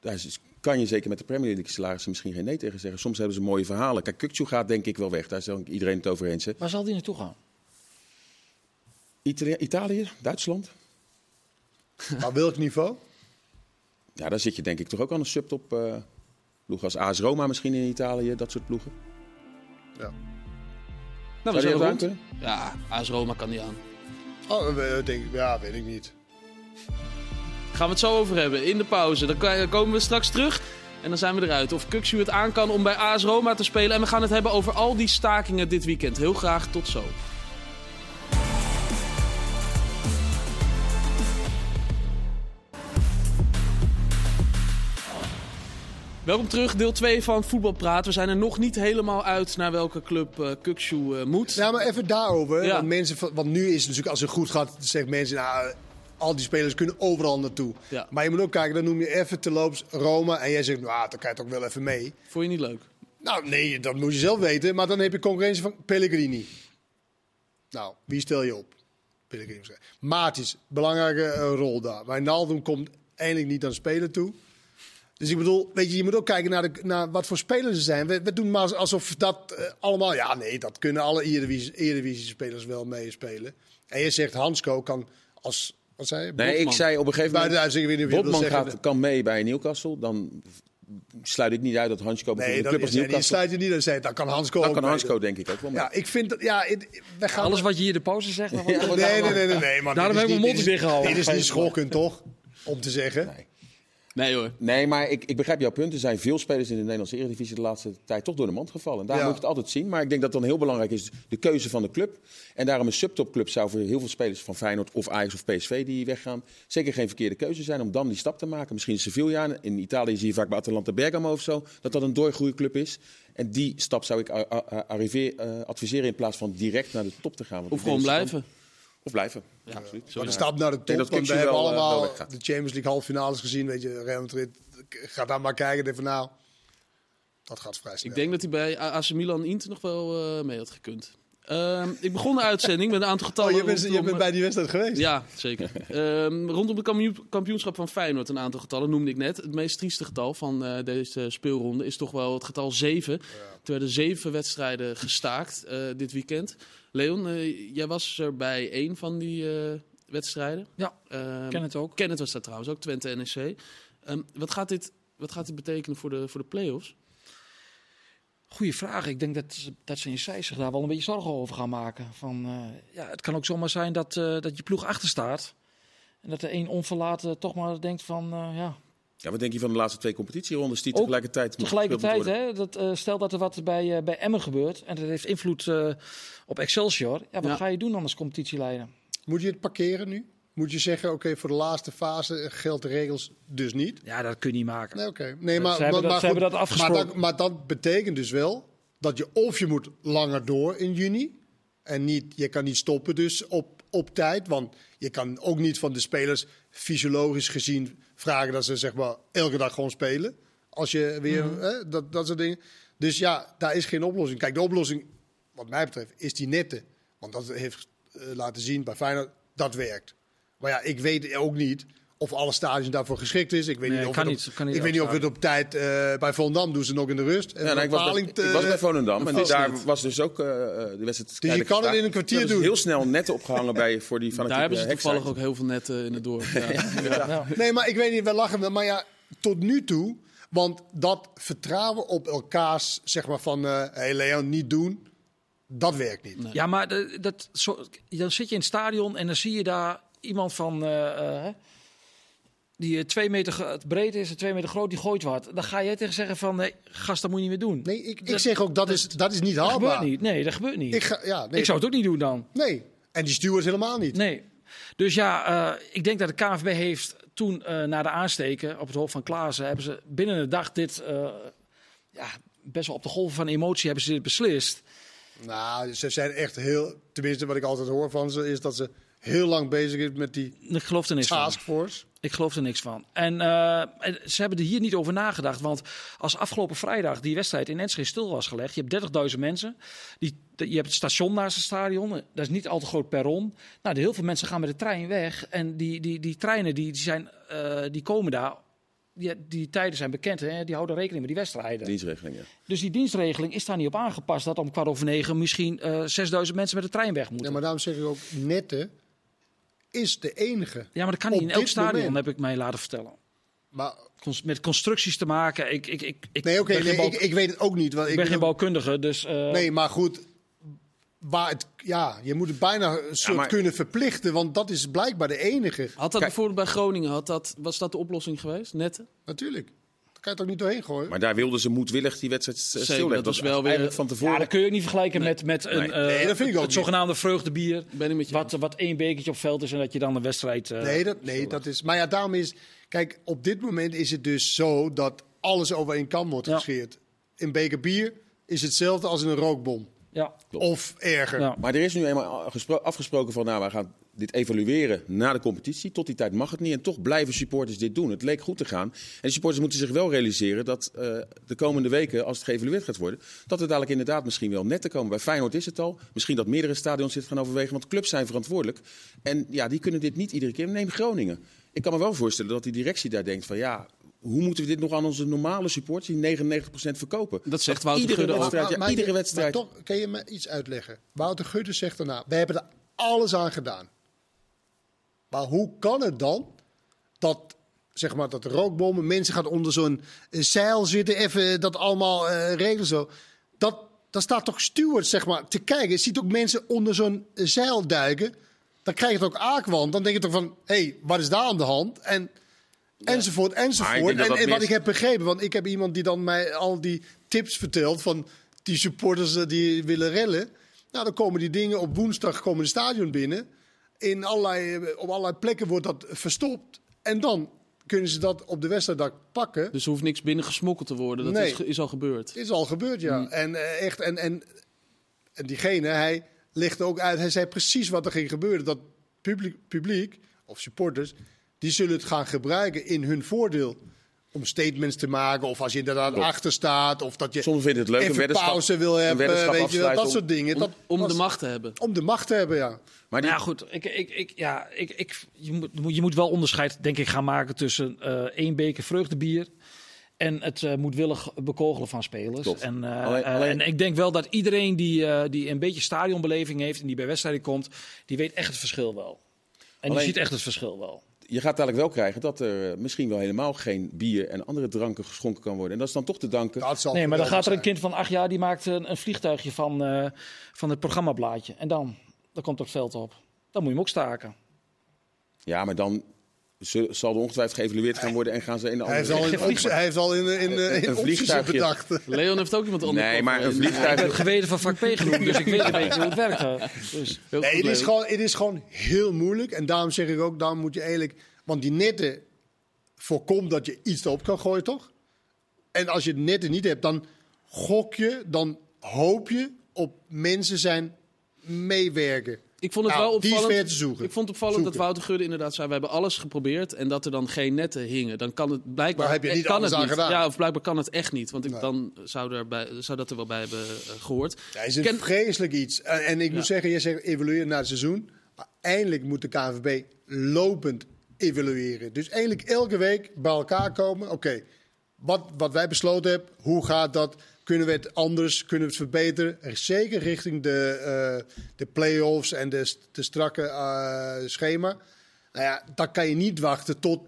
Daar is- kan je zeker met de Premier League salarissen misschien geen nee tegen zeggen. Soms hebben ze mooie verhalen. Kijk, Kukcu gaat denk ik wel weg. Daar is ook iedereen het over eens. hè. Waar zal die naartoe gaan? Italië, Italië, Duitsland. *laughs* Maar welk niveau? Ja, daar zit je denk ik toch ook aan een subtop eh ploeg als AS Roma misschien in Italië. Dat soort ploegen. Ja. Nou, we Zou zijn rond. aan Ja, AS Roma kan niet aan. Oh, denk, ja, weet ik niet. Gaan we het zo over hebben in de pauze. Dan komen we straks terug en dan zijn we eruit. Of Kuxu het aan kan om bij AS Roma te spelen. En we gaan het hebben over al die stakingen dit weekend. Heel graag tot zo. Welkom terug, deel 2 van Voetbalpraat. We zijn er nog niet helemaal uit naar welke club uh, Kukshu uh, moet. Ja, maar even daarover. Ja. Want, mensen, want nu is het natuurlijk, als het goed gaat, zeggen mensen, nou, al die spelers kunnen overal naartoe. Ja. Maar je moet ook kijken, dan noem je even terloops Roma en jij zegt, nou, dan kan je toch wel even mee. Vond je niet leuk? Nou, nee, dat moet je zelf weten. Maar dan heb je concurrentie van Pellegrini. Nou, wie stel je op? Pellegrini. Matis, belangrijke eh, rol daar. Wijnaldum komt eindelijk niet aan spelen toe. Dus ik bedoel, weet je, je moet ook kijken naar, de, naar wat voor spelers er zijn. We, we doen maar alsof dat eh, allemaal... Ja, nee, dat kunnen alle Eredivisie- Eredivisie-spelers wel meespelen. En je zegt, Hansko kan als... Wat zei je? Nee, Botman. ik zei op een gegeven moment... Botman gaat, kan mee bij Newcastle. Dan sluit ik niet uit dat Hansko Nee, dat club is, Newcastle... sluit je niet aan zei. Dan kan Hansko Dan ook kan mee. Hansko denk ik ook wel mee. Ja, ik vind dat... Ja, het- we gaan Alles wat je hier de pauze zegt. *laughs* wordt Nee, nee, nee, nee, nee. Maar Daarom dit heb ik is mijn niet- mond is- dichtgehouden. Dit is niet schokkend, toch? Om te zeggen. Nee. Nee hoor. Nee, maar ik, ik begrijp jouw punt. Er zijn veel spelers in de Nederlandse Eredivisie de laatste tijd toch door de mand gevallen. En daar Ja. moet je het altijd zien. Maar ik denk dat dan heel belangrijk is de keuze van de club. En daarom een subtopclub zou voor heel veel spelers van Feyenoord of Ajax of PSV die weggaan... zeker geen verkeerde keuze zijn om dan die stap te maken. Misschien Sevilla. In Italië zie je vaak bij Atalanta Bergamo of zo... dat dat een doorgroeiclub is. En die stap zou ik arriveer- eh, adviseren in plaats van direct naar de top te gaan. Want Of gewoon dat- Of blijven. Ja, absoluut. Maar de stap naar de top, dat want we hebben wel, eh, wel allemaal de Champions League halve finales gezien. Weet je, Real Madrid, ga daar maar kijken. Denk van, nou, dat gaat vrij snel. Ik denk dat hij bij AC Milan Inter nog wel eh, mee had gekund. Ehm, ik begon de uitzending met een aantal Oh, getallen. je bent, je bent bij die wedstrijd geweest? Ja, zeker. Ehm, rondom het kampioen- kampioenschap van Feyenoord, een aantal getallen noemde ik net. Het meest trieste getal van eh, deze speelronde is toch wel het getal 7. Er werden zeven wedstrijden gestaakt eh, dit weekend. Leon, eh, jij was er bij één van die eh, wedstrijden. Ja, Ehm, ken het ook. Kenneth was daar trouwens ook, Twente NEC. Ehm, wat, gaat dit, wat gaat dit betekenen voor de, voor de play-offs? Goeie vraag. Ik denk dat, ze- dat ze in Zeist zich daar wel een beetje zorgen over gaan maken. Van, eh, ja, het kan ook zomaar zijn dat, eh, dat je ploeg achter staat. En dat er één onverlaten toch maar denkt van, eh, ja, Ja, wat denk je van de laatste twee competitierondes die Ook tegelijkertijd Tegelijkertijd, hè, dat, eh, stel dat er wat bij, eh, bij Emmen gebeurt en dat heeft invloed eh, op Excelsior. Ja, wat Ja. ga je doen dan als competitieleider? Moet je het parkeren nu? Moet je zeggen, oké, voor de laatste fase geldt de regels dus niet? Ja, dat kun je niet maken. Nee, oké. Nee, maar, Ze hebben dat- maar, ze goed, hebben dat afgesproken. Maar dat, maar dat betekent dus wel dat je of je moet langer door in juni. En niet, je kan niet stoppen dus op, op tijd. Want je kan ook niet van de spelers fysiologisch gezien vragen dat ze zeg maar elke dag gewoon spelen. Als je weer, Mhm. hè, dat, dat soort dingen. Dus ja, daar is geen oplossing. Kijk, de oplossing, wat mij betreft, is die nette. Want dat heeft eh, laten zien bij Feyenoord, dat werkt. Maar ja, ik weet ook niet of alle stadions daarvoor geschikt is. Ik weet Nee, niet of kan het op, niet, kan niet ik weet niet of het op tijd eh, bij Volendam doen ze nog in de rust. En Ja, nou, ik, was bij, ik was bij Volendam en daar niet. was dus ook eh, de wedstrijd. Dus je kan het in een kwartier Dat is doen. heel snel net opgehangen bij voor die fanatieke Daar hebben ze toevallig ook heel veel netten in het dorp. *laughs* Ja. Ja. Nee, maar ik weet niet, we lachen wel. Maar ja, tot nu toe, want dat vertrouwen op elkaars, zeg maar van, hé hey Leon, niet doen, dat werkt niet. Ja, maar dat, zo, dan zit je in het stadion en dan zie je daar iemand van. eh, eh, die eh, twee meter breed is en twee meter groot, die gooit wat. Dan ga jij tegen zeggen van, nee, gast, dat moet je niet meer doen. Nee, ik, ik Dat- zeg ook, dat is, dat is niet dat haalbaar. gebeurt niet. Nee, dat gebeurt niet. Ik, Ik, ga, ja, nee, zou het ook niet doen dan. Nee, en die steward helemaal niet. Nee. Dus ja, ik denk dat de KNVB heeft toen na de aansteken op het hoofd van Klaassen... hebben ze binnen een dag dit... ja, best wel op de golven van emotie hebben ze dit beslist. Nou, ze zijn echt heel, tenminste wat ik altijd hoor van ze, is dat ze heel lang bezig is met die Ik geloof er niks van. taskforce. Ik geloof er niks van. En eh, en ze hebben er hier niet over nagedacht. Want als afgelopen vrijdag die wedstrijd in Enschede stil was gelegd... je hebt 30.000 mensen. Die, je hebt het station naast het stadion. Dat is niet al te groot perron. Nou, de, heel veel mensen gaan met de trein weg. En die, die, die treinen die, die, zijn, eh, die komen daar... Die, die tijden zijn bekend, hè? die houden rekening met die wedstrijden. Dienstregeling, ja. Dus die dienstregeling is daar niet op aangepast... dat om kwart over negen misschien eh 6000 mensen met de trein weg moeten. Ja, maar daarom zeg ik ook, nette is de enige. Ja, maar dat kan niet in elk stadion, moment. heb ik mij laten vertellen. Maar Cons- met constructies te maken. Ik, ik, ik, ik nee, oké, nee, ik, ik weet het ook niet. Want ik ben geen bouwkundige, dus... eh, Nee, maar goed. Waar het, ja, je moet het bijna een soort maar- kunnen verplichten, want dat is blijkbaar de enige. Had dat bijvoorbeeld bij Groningen, had dat, was dat de oplossing geweest? Netten? Natuurlijk. Kan je toch niet doorheen gooien? Maar daar wilden ze moedwillig die wedstrijd stilleggen. dat was wel weer- van tevoren. Ja, dat kun je ook niet vergelijken met, met een, Nee. eh, Nee, dat vind ik ook het zogenaamde vreugdebier. Ben ik met je Wat, wat één bekertje op veld is en dat je dan een wedstrijd... eh, Nee, dat, nee, dat is. Maar ja, daarom is. Kijk, op dit moment is het dus zo dat alles over één kam wordt Ja. gescheerd. In beker bier is hetzelfde als in een rookbom. Ja, Of erger. ja. Maar er is nu eenmaal gespro- afgesproken van, nou, we gaan dit evalueren na de competitie. Tot die tijd mag het niet. En toch blijven supporters dit doen. Het leek goed te gaan. En de supporters moeten zich wel realiseren dat eh, de komende weken, als het geëvalueerd gaat worden, dat het dadelijk inderdaad misschien wel net te komen. Bij Feyenoord is het al. Misschien dat meerdere stadions dit gaan overwegen, want clubs zijn verantwoordelijk. En ja, die kunnen dit niet iedere keer. Neem Groningen. Ik kan me wel voorstellen dat die directie daar denkt van, ja, hoe moeten we dit nog aan onze normale supporters, die 99% verkopen? Dat zegt Wouter iedere Gudde ook. ja, maar, iedere je- wedstrijd. maar toch, kan je me iets uitleggen? Wouter Gutte zegt daarna, we hebben er alles aan gedaan. Maar hoe kan het dan dat, zeg maar, dat de rookbommen, mensen gaan onder zo'n eh, zeil zitten, even dat allemaal eh regelen zo. Dat, dat staat toch stewards, zeg maar, te kijken. Je ziet ook mensen onder zo'n eh, zeil duiken. Dan krijg je het ook aakwan. Dan denk je toch van, hé, hey, wat is daar aan de hand? En enzovoort, enzovoort. En, en wat ik heb begrepen, want ik heb iemand die dan mij al die tips vertelt van die supporters eh, die willen rellen. Nou, dan komen die dingen op woensdag komen de stadion binnen. In allerlei, eh, op allerlei plekken wordt dat verstopt. En dan kunnen ze dat op de wedstrijddag pakken. Dus er hoeft niks binnen gesmokkeld te worden. Dat Nee. is, is al gebeurd. is al gebeurd, ja. Mm. En eh, echt, en, en, en diegene, hij legde ook uit, hij zei precies wat er ging gebeuren. Dat publiek, publiek of supporters, die zullen het gaan gebruiken in hun voordeel. Om statements te maken, of als je inderdaad Klopt. achter staat, of dat je Sommigen vinden het leuk, een even weddenschap- pauze wil een hebben, weddenschap weet je wel, dat afsluiten soort dingen. Om, dat om was- de macht te hebben. om de macht te hebben, ja. Maar die, Ja, goed. Ik, ik, ik, ja, ik, ik, je, moet, je moet wel onderscheid, denk ik, gaan maken tussen eh één beker vreugdebier en het eh, moedwillig bekogelen van spelers. Klopt. En, eh, Alleen- alleen- en ik denk wel dat iedereen die, eh, die een beetje stadionbeleving heeft en die bij wedstrijden komt, die weet echt het verschil wel. En Alleen- die ziet echt het verschil wel. Je gaat dadelijk wel krijgen dat er eh, misschien wel helemaal geen bier en andere dranken geschonken kan worden. En dat is dan toch te danken. Dat zal Nee, maar dan gaat er een kind van acht jaar die maakt een, een vliegtuigje van, eh, van het programmablaadje. En dan, dan komt het veld op. Dan moet je hem ook staken. Ja, maar dan Ze- zal er ongetwijfeld geëvalueerd gaan worden en gaan ze in de heeft andere... al in, optie- hij heeft al in, in, in, in Een vliegtuigje. bedacht. Leon heeft ook iemand anders. Nee, maar een Ik ben vliegtuig... geweten van vak P genoemd, dus ik weet een beetje hoe het werkt. *laughs* Dus, Nee, het is, gewoon, het is gewoon heel moeilijk. En daarom zeg ik ook, daarom moet je eigenlijk... Want die netten voorkomt dat je iets erop kan gooien, toch? En als je netten niet hebt, dan gok je, dan hoop je op mensen zijn meewerken. Ik vond het Nou, wel die is opvallend. te. Ik vond opvallend dat. Wouter Gudde inderdaad zei: we hebben alles geprobeerd en dat er dan geen netten hingen. Dan kan het blijkbaar. Maar heb je niet kan het aan niet. gedaan? Ja, of blijkbaar kan het echt niet, want ik, Nee. dan zou, er bij, zou dat er wel bij hebben eh, gehoord. Ja, is een Ken- vreselijk iets. En, en ik Ja. moet zeggen, je zegt evalueren na het seizoen. Maar eindelijk moet de KNVB lopend evalueren. Dus eindelijk elke week bij elkaar komen. Oké, wat, wat wij besloten hebben, hoe gaat dat? Kunnen we het anders? Kunnen we het verbeteren? Zeker richting de, eh, de play-offs en de, de strakke eh, schema. Nou ja, dan kan je niet wachten tot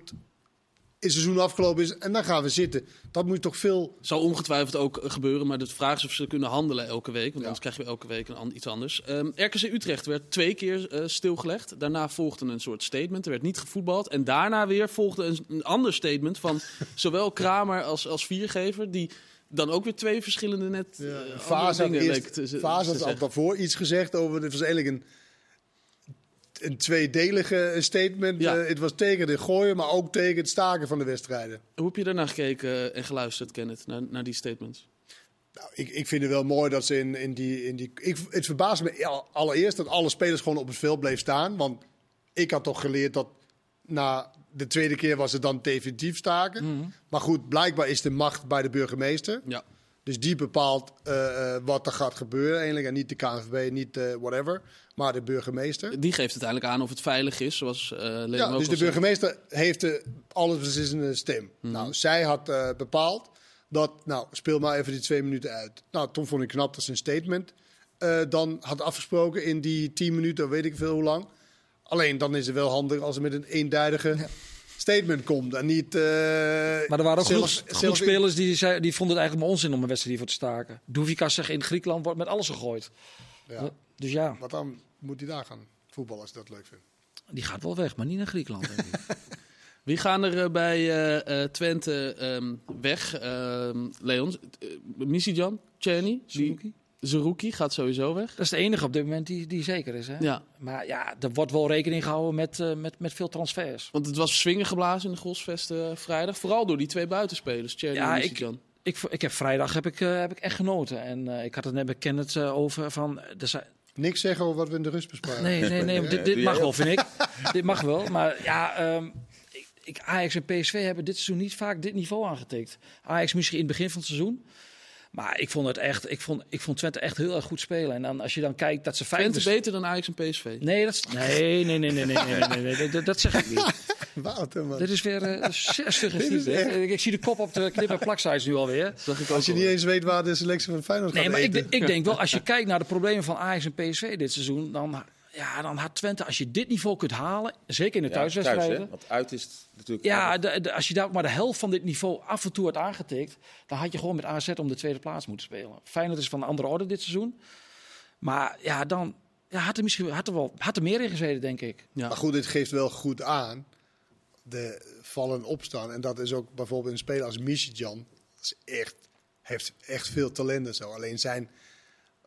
het seizoen afgelopen is en dan gaan we zitten. Dat moet je toch veel Zal ongetwijfeld ook eh, gebeuren, maar de vraag is of ze kunnen handelen elke week. Want anders krijg je elke week een, iets anders. Ehm, RKC Utrecht werd twee keer stilgelegd. Daarna volgde een soort statement. Er werd niet gevoetbald. En daarna weer volgde een, een ander statement van *laughs* zowel Kramer als, als Viergever. Die dan ook weer twee verschillende net eh, dingen eerst, leek te, te Fase had al zeggen. daarvoor iets gezegd over. Dit was eigenlijk een, een tweedelige statement. Ja. Eh, het was tegen de gooien, maar ook tegen het staken van de wedstrijden. Hoe heb je daarna gekeken en geluisterd, Kenneth, naar, naar die statements? Nou, ik, ik vind het wel mooi dat ze in, in die. In die ik, het verbaast me al- allereerst dat alle spelers gewoon op het veld bleven staan. Want ik had toch geleerd dat na de tweede keer was het dan definitief staken. Mhm. Maar goed, blijkbaar is de macht bij de burgemeester. Ja. Dus die bepaalt eh, eh, wat er gaat gebeuren eigenlijk. En niet de KNVB, niet eh, whatever, maar de burgemeester. Die geeft uiteindelijk aan of het veilig is, zoals Leon Ja, dus de zei. burgemeester heeft de alles beslissende stem. Nou, zij had bepaald dat, nou, speel maar even die twee minuten uit. Nou, toen vond ik knap dat ze een statement dan had afgesproken in die tien minuten, weet ik veel hoe lang. Alleen dan is het wel handig als er met een eenduidige statement komt en niet. eh, maar er waren ook zelf- genoeg, zelf- genoeg spelers die, zei, die vonden het eigenlijk maar onzin om een wedstrijd hiervoor te staken. Doevikas zegt in Griekenland wordt met alles gegooid. Ja, Dus ja, wat dan moet hij daar gaan voetballen als hij dat leuk vindt. die gaat wel weg, maar niet naar Griekenland. Denk ik. *laughs* Wie gaan er eh, bij eh, eh, Twente ehm, weg? Ehm Leon, uh, Misijan, Czerny, Suzuki. Zerouki gaat sowieso weg. Dat is de enige op dit moment die, die zeker is. Hè? Ja, Maar ja, er wordt wel rekening gehouden met, eh, met, met veel transfers. want het was swingen geblazen in de Golsvest eh, vrijdag. Vooral door die twee buitenspelers, Czerny Ja, en ik-. Ik, ik heb vrijdag heb ik, eh, heb ik echt genoten. En eh, ik had het net eh, over van... Er zijn, Niks zeggen over wat we in de rust bespraken. nee, nee, nee, *laughs* dit, dit mag wel, vind ik. *laughs* dit mag wel. Maar ja, ehm, ik, ik, Ajax en PSV hebben dit seizoen niet vaak dit niveau aangetikt. Ajax misschien in het begin van het seizoen. Maar ik vond het echt, ik vond, ik vond Twente echt heel erg goed spelen. En dan als je dan kijkt dat ze vijf... Twente beter dan Ajax en PSV. Nee, dat is, nee, nee, nee, nee, nee, nee, nee, nee, nee, dat, dat zeg ik niet. *laughs* Wouter, man. Dit is weer eh. Dit is hè? echt- Ik, ik zie de kop op de knip- en plaksites nu alweer. Zag ik Als je niet eens weet waar de selectie van Feyenoord Nee, gaat maar ik, eten. de- ik denk wel, *laughs* als je kijkt naar de problemen van Ajax en PSV dit seizoen, dan, ja, dan had Twente, als je dit niveau kunt halen, zeker in de Ja, thuiswedstrijden. thuis? Want uit is het natuurlijk... ja, de- de- als je daar ook maar de helft van dit niveau af en toe had aangetikt, dan had je gewoon met AZ om de tweede plaats moeten spelen. Feyenoord is van een andere orde dit seizoen. Maar ja, dan ja, had, er misschien, had, er wel, had er meer in gezeten, denk ik. Ja. Maar goed, dit geeft wel goed aan. De vallen en opstaan. En dat is ook bijvoorbeeld een speler als Michijan. Dat is echt, heeft echt veel talent en zo. Alleen zijn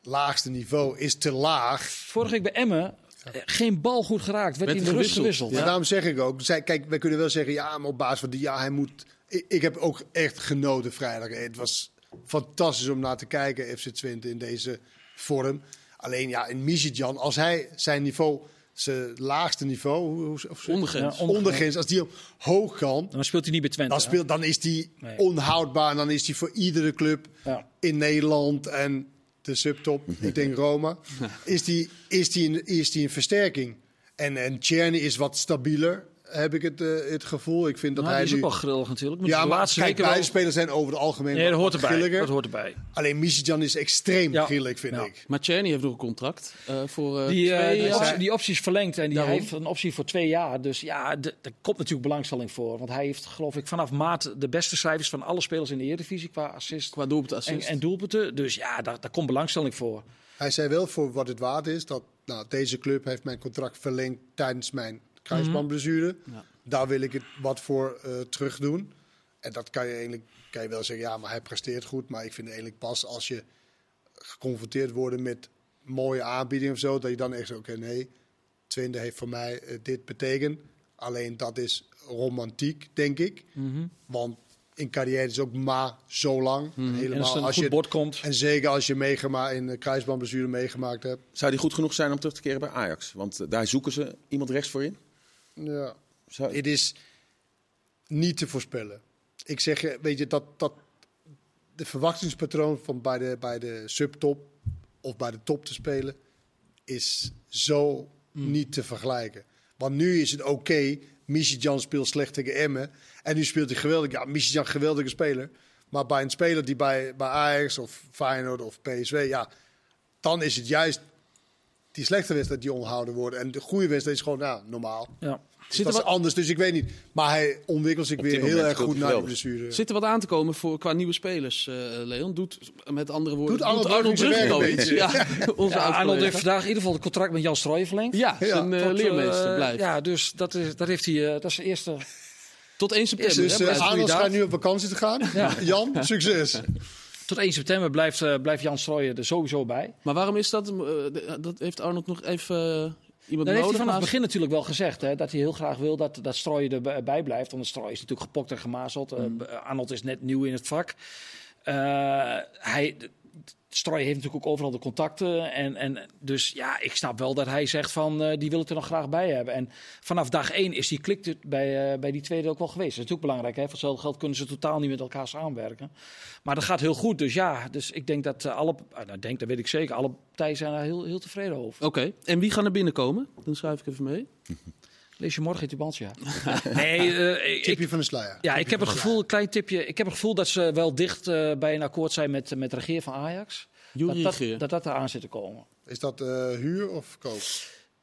laagste niveau is te laag. Vorige week bij Emmen, eh, geen bal goed geraakt, werd hij in de rust gewisseld. Maar daarom zeg ik ook. Zij, kijk, wij kunnen wel zeggen, ja, maar op basis van die, ja, hij moet. Ik, ik heb ook echt genoten vrijdag. Het was fantastisch om naar te kijken, FC Twente in deze vorm. Alleen ja, in Michijan, als hij zijn niveau, zijn laagste niveau, hoe, hoe, of zo- Ondergrens. Ja, on- ondergrens, als die op hoog kan, Dan speelt hij niet bij Twente. dan, speelt, dan is die Nee. onhoudbaar. En dan is die voor iedere club Ja. in Nederland en de subtop, ik denk Roma, *laughs* is die, is die, een, is die een versterking. En, en Czerny is wat stabieler, heb ik het, eh, het gevoel. Ik vind dat Nou, hij die is nu... ook wel grillig natuurlijk. Moet ja, maar laatste kijk, wel... buitenspelers zijn over het algemeen Nee, dat hoort erbij. grilliger. Dat hoort erbij. Alleen Michijan is extreem Ja. grillig, vind Ja. ik. Maar Czerny heeft nog een contract eh, voor eh, Die, twee die, optie, die optie is verlengd en die Daarom. heeft een optie voor twee jaar. Dus ja, daar komt natuurlijk belangstelling voor. Want hij heeft, geloof ik, vanaf maart de beste cijfers van alle spelers in de Eredivisie qua assist Qua doelpunt en, assist. en doelpunten. Dus ja, daar, daar komt belangstelling voor. Hij zei wel voor wat het waard is, dat nou, deze club heeft mijn contract verlengd tijdens mijn kruisbandblessure. Ja. Daar wil ik het wat voor eh terug doen. En dat kan je eigenlijk kan je wel zeggen, ja, maar hij presteert goed. Maar ik vind eigenlijk pas als je geconfronteerd wordt met mooie aanbiedingen of zo, dat je dan echt zo, oké, nee, Twente heeft voor mij eh, dit betekend. Alleen dat is romantiek, denk ik. Mhm. Want in carrière is ook maar zo lang. En Helemaal als een als goed je, bord komt. en zeker als je meegemaakt in de kruisbandblessure meegemaakt hebt. Zou die goed genoeg zijn om terug te keren bij Ajax? Want eh, daar zoeken ze iemand rechts voor in. Ja. Zou- Het is niet te voorspellen. Ik zeg je, weet je, dat, dat de verwachtingspatroon van bij de, bij de subtop of bij de top te spelen is zo niet te vergelijken. Want nu is het oké, Jan speelt slecht tegen Emmen en nu speelt hij geweldig. Ja, Jan geweldige speler. Maar bij een speler die bij, bij Ajax of Feyenoord of PSV, ja, dan is het juist die slechte wedstrijd die onhouden worden. En de goede wedstrijd is gewoon, nou, normaal. Ja. Zit dat er is wat- anders, dus ik weet niet. Maar hij ontwikkelt zich Op weer heel erg goed na die geweldig. blessure. Zit er wat aan te komen voor, qua nieuwe spelers, eh, Leon? Doet met andere woorden. Doet Arnold zijn iets? Ja, *laughs* onze Ja, Arnold heeft vandaag in ieder geval het contract met Jan Strooijen verlengd. Ja, zijn eh, Tot, eh, leermeester blijft. Ja, dus dat, is, dat heeft hij. eh, dat is zijn eerste. Tot 1 september. Dus eh, blijft. Arnold schijnt nu op vakantie te gaan. Ja. Jan, succes. Tot 1 september blijft, blijft Jan Strooijen er sowieso bij. Maar waarom is dat? de- dat heeft Arnold nog even iemand Dat heeft hij vanaf het begin natuurlijk wel gezegd. Hè, dat hij heel graag wil dat, dat Strooijen erbij blijft. Want Strooijen is natuurlijk gepokt en gemazeld. Eh, Mm. Arnold is net nieuw in het vak. Eh, hij, Strooijen heeft natuurlijk ook overal de contacten. En, en, dus ja, ik snap wel dat hij zegt van eh, die wil het er nog graag bij hebben. En vanaf dag één is die klik er bij, eh, bij die tweede ook wel geweest. Dat is natuurlijk belangrijk. Hè? Voor hetzelfde geld kunnen ze totaal niet met elkaar samenwerken. Maar dat gaat heel goed. Dus ja, dus ik denk dat eh, alle, nou, denk, dat weet ik zeker, alle partijen zijn daar heel, heel tevreden over. Oké, en wie gaan er binnenkomen? Dan schrijf ik even mee. *laughs* Lees je morgen in Tubantia. *laughs* nee, eh, ik, Tipje van de sluier. ja, ik heb het gevoel, een klein tipje. Ik heb het gevoel dat ze wel dicht eh, bij een akkoord zijn met, met de regeer van Ajax. Dat, dat, dat dat eraan zit te komen. Is dat eh, huur of koop?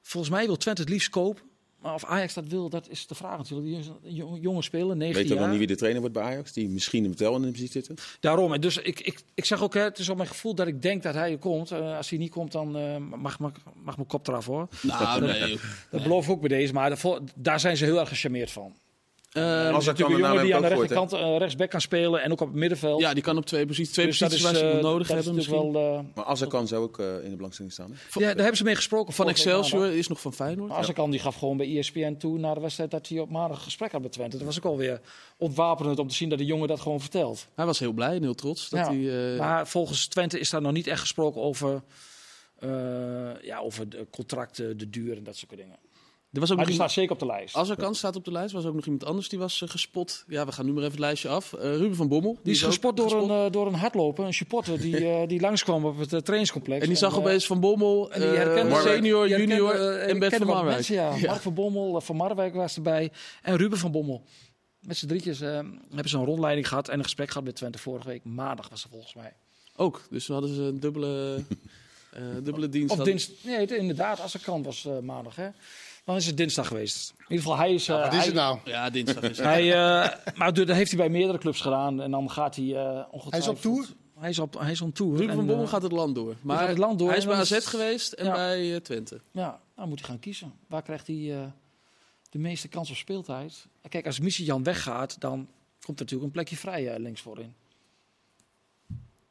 Volgens mij wil Twente het liefst kopen. Maar of Ajax dat wil, dat is de vraag natuurlijk. Die is een jong- jonge speler, 19 Weet je jaar. dan niet wie de trainer wordt bij Ajax? Die misschien hem wel in de bezit zitten? Daarom. En dus ik, ik, ik zeg ook, hè, het is op mijn gevoel dat ik denk dat hij er komt. Eh, als hij niet komt, dan eh, mag, mag, mag mijn kop eraf hoor. Nou, *laughs* nee. Dat beloof ik ook bij deze. Maar daar zijn ze heel erg gecharmeerd van. Eh, Als kan de een jongen die aan de rechterkant eh, rechtsback kan spelen. En ook op het middenveld. ja, die kan op twee posities, twee Dus posities waar ze hem nodig hebben misschien. wel... eh, Maar Azarkan zou ook eh, in de belangstelling staan. Hè? ja, daar hebben ze mee gesproken. Van Excelsior is nog van Feyenoord. Maar Azarkan die gaf gewoon bij ESPN toe na de wedstrijd dat hij op maandag een gesprek had met Twente. Dat was ook alweer ontwapenend om te zien dat de jongen dat gewoon vertelt. Hij was heel blij en heel trots dat Ja, hij... eh, Maar volgens Twente is daar nog niet echt gesproken over, eh, ja, over de contracten, de duur en dat soort dingen. Er was ook Maar die staat zeker op de lijst. Azarkan staat op de lijst. Er was ook nog iemand anders die was eh, gespot. Ja, we gaan nu maar even het lijstje af. Eh, Ruben van Bommel. Die is gespot door, gespot. Een, eh, door een hardloper, een supporter, die, *laughs* eh, die langskwam op het trainingscomplex. En die zag opeens Van Bommel, En die herkende senior, die junior en Bert van Marwijk. mensen, ja. Ja. Mark van Bommel, Van Marwijk was erbij. En Ruben van Bommel. Met z'n drietjes hebben ze een rondleiding gehad en een gesprek gehad met Twente vorige week. Maandag was het volgens mij. Ook, dus we hadden ze een dubbele, *laughs* eh, dubbele dienst. Of hadden-. Nee, het- inderdaad, als het kan was eh, maandag. Hè. Dan is het dinsdag geweest. In ieder geval, hij is... eh, Wat is hij- het nou? Ja, dinsdag is het. Hij, eh, maar dat heeft hij bij meerdere clubs gedaan. En dan gaat hij uh, ongetwijfeld... Hij is op tour? Hij is op, hij is op tour. Ruben van Bommel eh, gaat het land door. Maar het land door hij is bij AZ is- geweest en Ja. bij eh, Twente. Ja, dan moet hij gaan kiezen. Waar krijgt hij eh, de meeste kans op speeltijd? Kijk, als Missie Jan weggaat, dan komt er natuurlijk een plekje vrij eh, links voorin.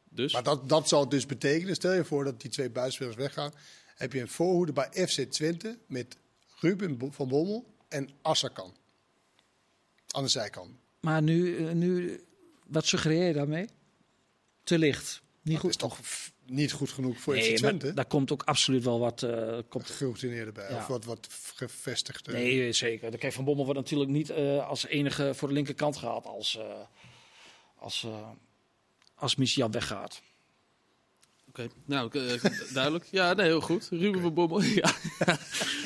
Dus Maar dat, dat zal dus betekenen, stel je voor dat die twee buitenspelers weggaan. Heb je een voorhoede bij FC Twente met Ruben van Bommel en Assakan. Aan de zijkant. Maar nu, eh, nu wat suggereer je daarmee? Te licht. Niet goed. is toch niet goed genoeg voor nee, Twente? daar komt ook absoluut wel wat. eh, komt, Geroutineerde bij. Ja. Of wat, wat gevestigd. nee, zeker. De Kijk, Van Bommel wordt natuurlijk niet eh, als enige voor de linkerkant gehaald als, eh als, eh als Jan weggaat. Oké, nou eh, duidelijk. Ja, nee, heel goed. Ruben van Bommel. *laughs* Ja,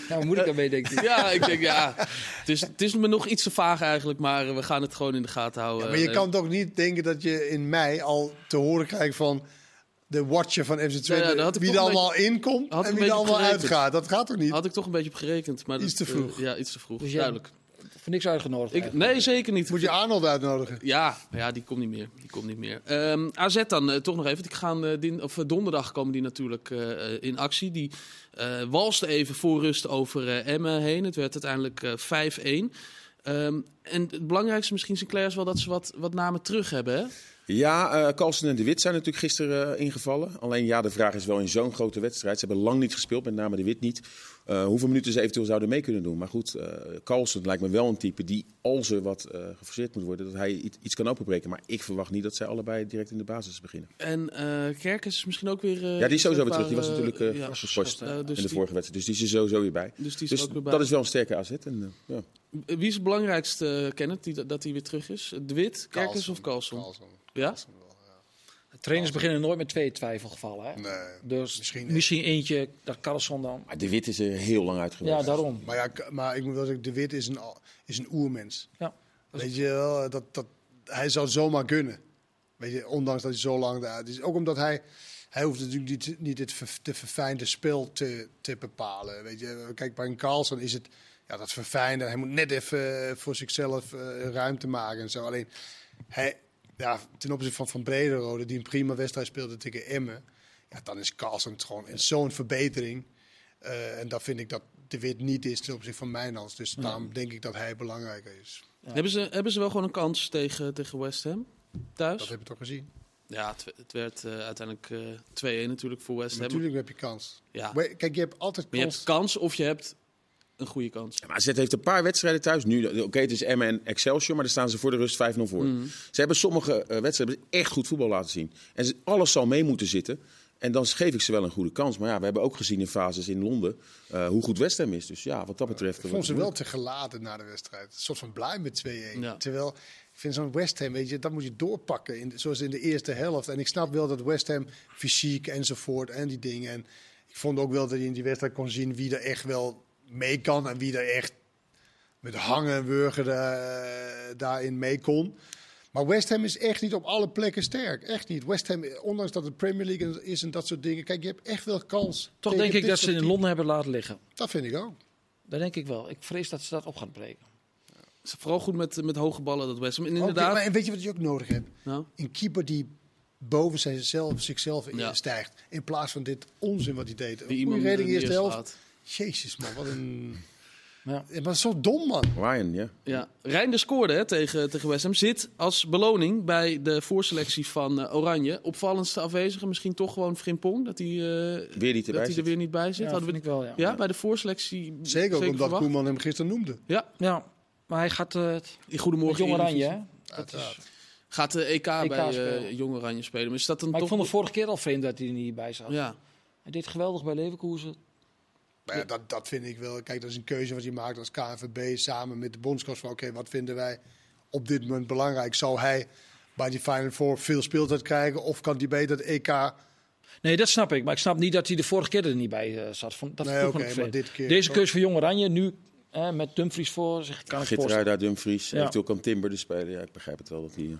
Nou, moet ik daarmee denken? ja ik denk ja. Het is, het is me nog iets te vaag eigenlijk, maar eh, we gaan het gewoon in de gaten houden. maar je Eh, kan toch niet denken dat je in mei al te horen krijgt van de watcher van FC Twente. Ja, wie er allemaal inkomt en wie er allemaal uitgaat. Dat gaat toch niet? Had ik toch een beetje op gerekend. Maar Iets dat, te vroeg. ja, iets te vroeg. Dus Duidelijk. Voor niks uitgenodigd. Ik, nee, zeker niet. Moet je Arnold uitnodigen? Ja, ja, die komt niet meer. Die komt niet meer. Ehm, AZ dan eh, toch nog even. Die gaan, eh, din- of, eh, donderdag komen die natuurlijk in actie. Die eh walste even voor rust over eh, Emmen heen. Het werd uiteindelijk eh, 5-1. Ehm, en het belangrijkste misschien, Sinclair, is wel dat ze wat, wat namen terug hebben. Hè? Ja, eh Carlsen en De Wit zijn natuurlijk gisteren ingevallen. Alleen ja, de vraag is wel in zo'n grote wedstrijd. Ze hebben lang niet gespeeld, met name De Wit niet. Eh, hoeveel minuten ze eventueel zouden mee kunnen doen. Maar goed, eh Carlsen lijkt me wel een type die, als er wat eh geforceerd moet worden, dat hij iets, iets kan openbreken. Maar ik verwacht niet dat zij allebei direct in de basis beginnen. En eh Kerkers is misschien ook weer... eh, Ja, die is sowieso weer terug. Die was natuurlijk ja. geschorst Eh, in de die- vorige wedstrijd. Dus die is er sowieso weer bij. Dus die is Dus er ook weer bij. dat is wel een sterke AZ. En, ja. Wie is het belangrijkste, uh, Kenneth, die, dat hij weer terug is? De Wit, Kerkers of Carlson? Carlson. Ja? Trainers beginnen nooit met twee twijfelgevallen. Hè? Nee. Dus Misschien misschien, eentje, dat Carlson dan. Maar De Wit is er heel lang uit geweest. Ja, daarom. Maar, ja, maar ik moet wel zeggen, De Wit is een, is een oermens. Ja. Weet je wel, dat, dat, hij zou zomaar kunnen. Weet je, ondanks dat hij zo lang daar is. Ook omdat hij, hij hoeft natuurlijk niet, niet het ver, te verfijnde spel te, te bepalen. Weet je, kijk, bij een Carlson is het ja, dat verfijnde. Hij moet net even eh, voor zichzelf eh, ruimte maken en zo. Alleen, hij, ja, ten opzichte van Van Brederode, die een prima wedstrijd speelde tegen Emmen. Ja, dan is Carlson het gewoon zo'n verbetering. Eh, en dat vind ik dat de Wit niet is ten opzichte van Mijnans. Dus daarom denk ik dat hij belangrijker is. Hebben, ze, hebben ze wel gewoon een kans tegen, tegen West Ham? Thuis? Dat heb je toch gezien? Ja, het, het werd eh, uiteindelijk eh 2-1 natuurlijk voor West Ham. Natuurlijk heb je kans. Ja. Maar Kijk, je hebt altijd Maar je kans. hebt kans of je hebt een goede kans. Ja, Maar AZ heeft een paar wedstrijden thuis. Nu, oké, het is Emmen en Excelsior, maar daar staan ze voor de rust 5-0 voor. Mhm. Ze hebben sommige eh, wedstrijden echt goed voetbal laten zien. En ze- alles zal mee moeten zitten. En dan geef ik ze wel een goede kans. Maar ja, we hebben ook gezien in fases in Londen eh, hoe goed West Ham is. Dus ja, wat dat betreft... Ik vond ze het wel te gelaten na de wedstrijd. Een soort van blij met 2-1. Ja. Terwijl, ik vind zo'n West Ham, weet je, dat moet je doorpakken. In, de- zoals in de eerste helft. En ik snap wel dat West Ham fysiek enzovoort en die dingen. En ik vond ook wel dat je in die wedstrijd kon zien wie er echt wel mee kan. En wie er echt met hangen en wurgen eh, daarin mee kon. Maar West Ham is echt niet op alle plekken sterk. Echt niet. West Ham, ondanks dat het Premier League is en dat soort dingen. Kijk, je hebt echt wel kans. Toch denk ik dat ze in. Londen hebben laten liggen. Dat vind ik ook. Dat denk ik wel. Ik vrees dat ze dat op gaan breken. Is vooral goed met, met hoge ballen, dat West Ham. En inderdaad... maar en weet je wat je ook nodig hebt? Nou, Een keeper die boven zichzelf, zichzelf Ja. stijgt. In plaats van dit onzin wat hij deed. die Een goede reding eerste helft. slaat. Jezus man, wat een... Ja. Ja, maar zo dom man. Ryan, ja. Ja, Reinder scoorde hè, tegen, tegen West Ham. Zit als beloning bij de voorselectie van eh, Oranje. Opvallendste afwezige, misschien toch gewoon Frimpong. Dat hij, eh, Weer niet dat hij er weer niet bij zit. Ja, Hadden we ik wel, ja. Ja, bij de voorselectie. Zeker ook omdat verwacht. Koeman hem gisteren noemde. Ja, Ja, maar hij gaat uh, in Goedemorgen Jong Oranje, hè? Dat is, Gaat de EK, bij spelen. eh Jong Oranje spelen. Maar is dat dan maar ik vond het vorige keer al vreemd dat hij er niet bij zat. Ja, Hij deed geweldig bij Leverkusen. Maar ja, dat, dat vind ik wel. Kijk, dat is een keuze wat je maakt als KNVB samen met de bondscoach. Van oké, wat vinden wij op dit moment belangrijk? Zou hij bij die Final Four veel speeltijd krijgen? Of kan die beter het EK... Nee, dat snap ik. Maar ik snap niet dat hij de vorige keer er niet bij uh, zat. Vond, dat Nee, maar dit keer Deze toch? keuze voor Jong Oranje, nu eh, met Dumfries voor zich, kan. Gitteruida, Dumfries, Ja. eventueel kan Timber dus spelen. Ja, ik begrijp het wel dat hij...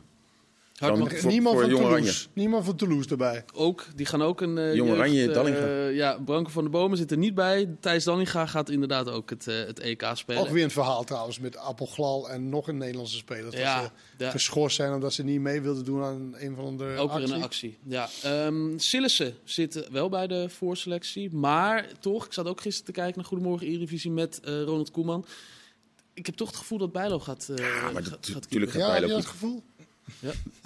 Dan- Voor- niemand, voor van Jong Toulouse. Oranje. niemand van Toulouse erbij. ook. Die gaan ook een eh Jong jeugd, Oranje, eh, Dallinga. ja, Branko van de Bomen zit er niet bij. Thijs Dallinga gaat inderdaad ook het, eh, het EK spelen. Ook weer een verhaal trouwens met Appelglal en nog een Nederlandse speler. Dat Ja, ze ja. geschorst zijn omdat ze niet mee wilden doen aan een van de Ook weer een actie. Ja. Ehm Sillissen zit wel bij de voorselectie. Maar toch, ik zat ook gisteren te kijken naar Goedemorgen Eredivisie met eh, Ronald Koeman. Ik heb toch het gevoel dat Bijlo gaat, eh Ja, maar gaat- dat- gaat gaat Ja, heb Bijlo je dat gevoel?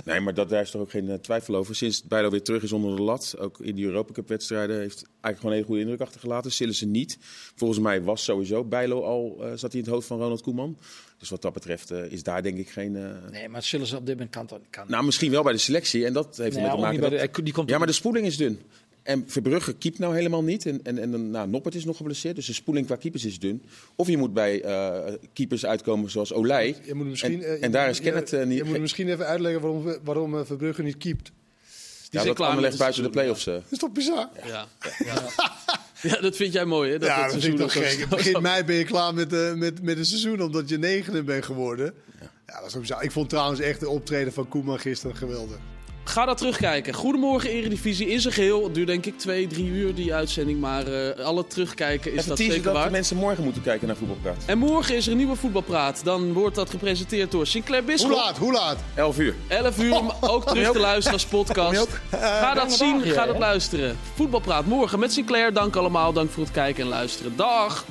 Nee, maar dat, daar is toch ook geen eh, twijfel over. Sinds Bijlo weer terug is onder de lat, ook in die Europa Cup wedstrijden, heeft eigenlijk gewoon een hele goede indruk achtergelaten. Sillissen niet. Volgens mij was sowieso Bijlo al, eh, zat hij in het hoofd van Ronald Koeman. Dus wat dat betreft eh, is daar denk ik geen... Nee, maar ze op dit moment kan. Nou, misschien wel bij de selectie. En dat heeft Nee, ermee te maken bij dat... de- hij- die komt Ja, maar de spoeling is dun. En Verbrugge keept nou helemaal niet. En, en, en nou, Noppert is nog geblesseerd. Dus de spoeling qua keepers is dun. Of je moet bij eh, keepers uitkomen zoals Olij. Je moet misschien, En- eh, en daar is Kenneth, eh, niet- Je moet misschien even uitleggen waarom, waarom Verbrugge niet keept. Die Ja, zijn dat klaar het buiten de play-offs. Dat is toch bizar? Ja. Ja. *laughs* Ja. dat vind jij mooi, hè? Dat ja, het dat vind ik toch seizoen gek. Begin *laughs* mei ben je klaar met, eh, met, met een seizoen omdat je negende bent geworden. Ja, dat is ook bizar. Ik vond trouwens echt de optreden van Koeman gisteren geweldig. Ga dat terugkijken. Goedemorgen Eredivisie in zijn geheel. Het duurt denk ik twee, drie uur die uitzending. Maar eh, alle terugkijken is Even dat zeker dat de waard. mensen morgen moeten kijken naar Voetbalpraat. En morgen is er een nieuwe voetbalpraat. Dan wordt dat gepresenteerd door Sinclair Hoe Bisschop. laat? Hoe laat? 11 uur. 11 uur, maar ook terug te luisteren als *laughs* podcast. Ga dat zien, ga dat luisteren. Voetbalpraat morgen met Sinclair. Dank allemaal, dank voor het kijken en luisteren. Dag!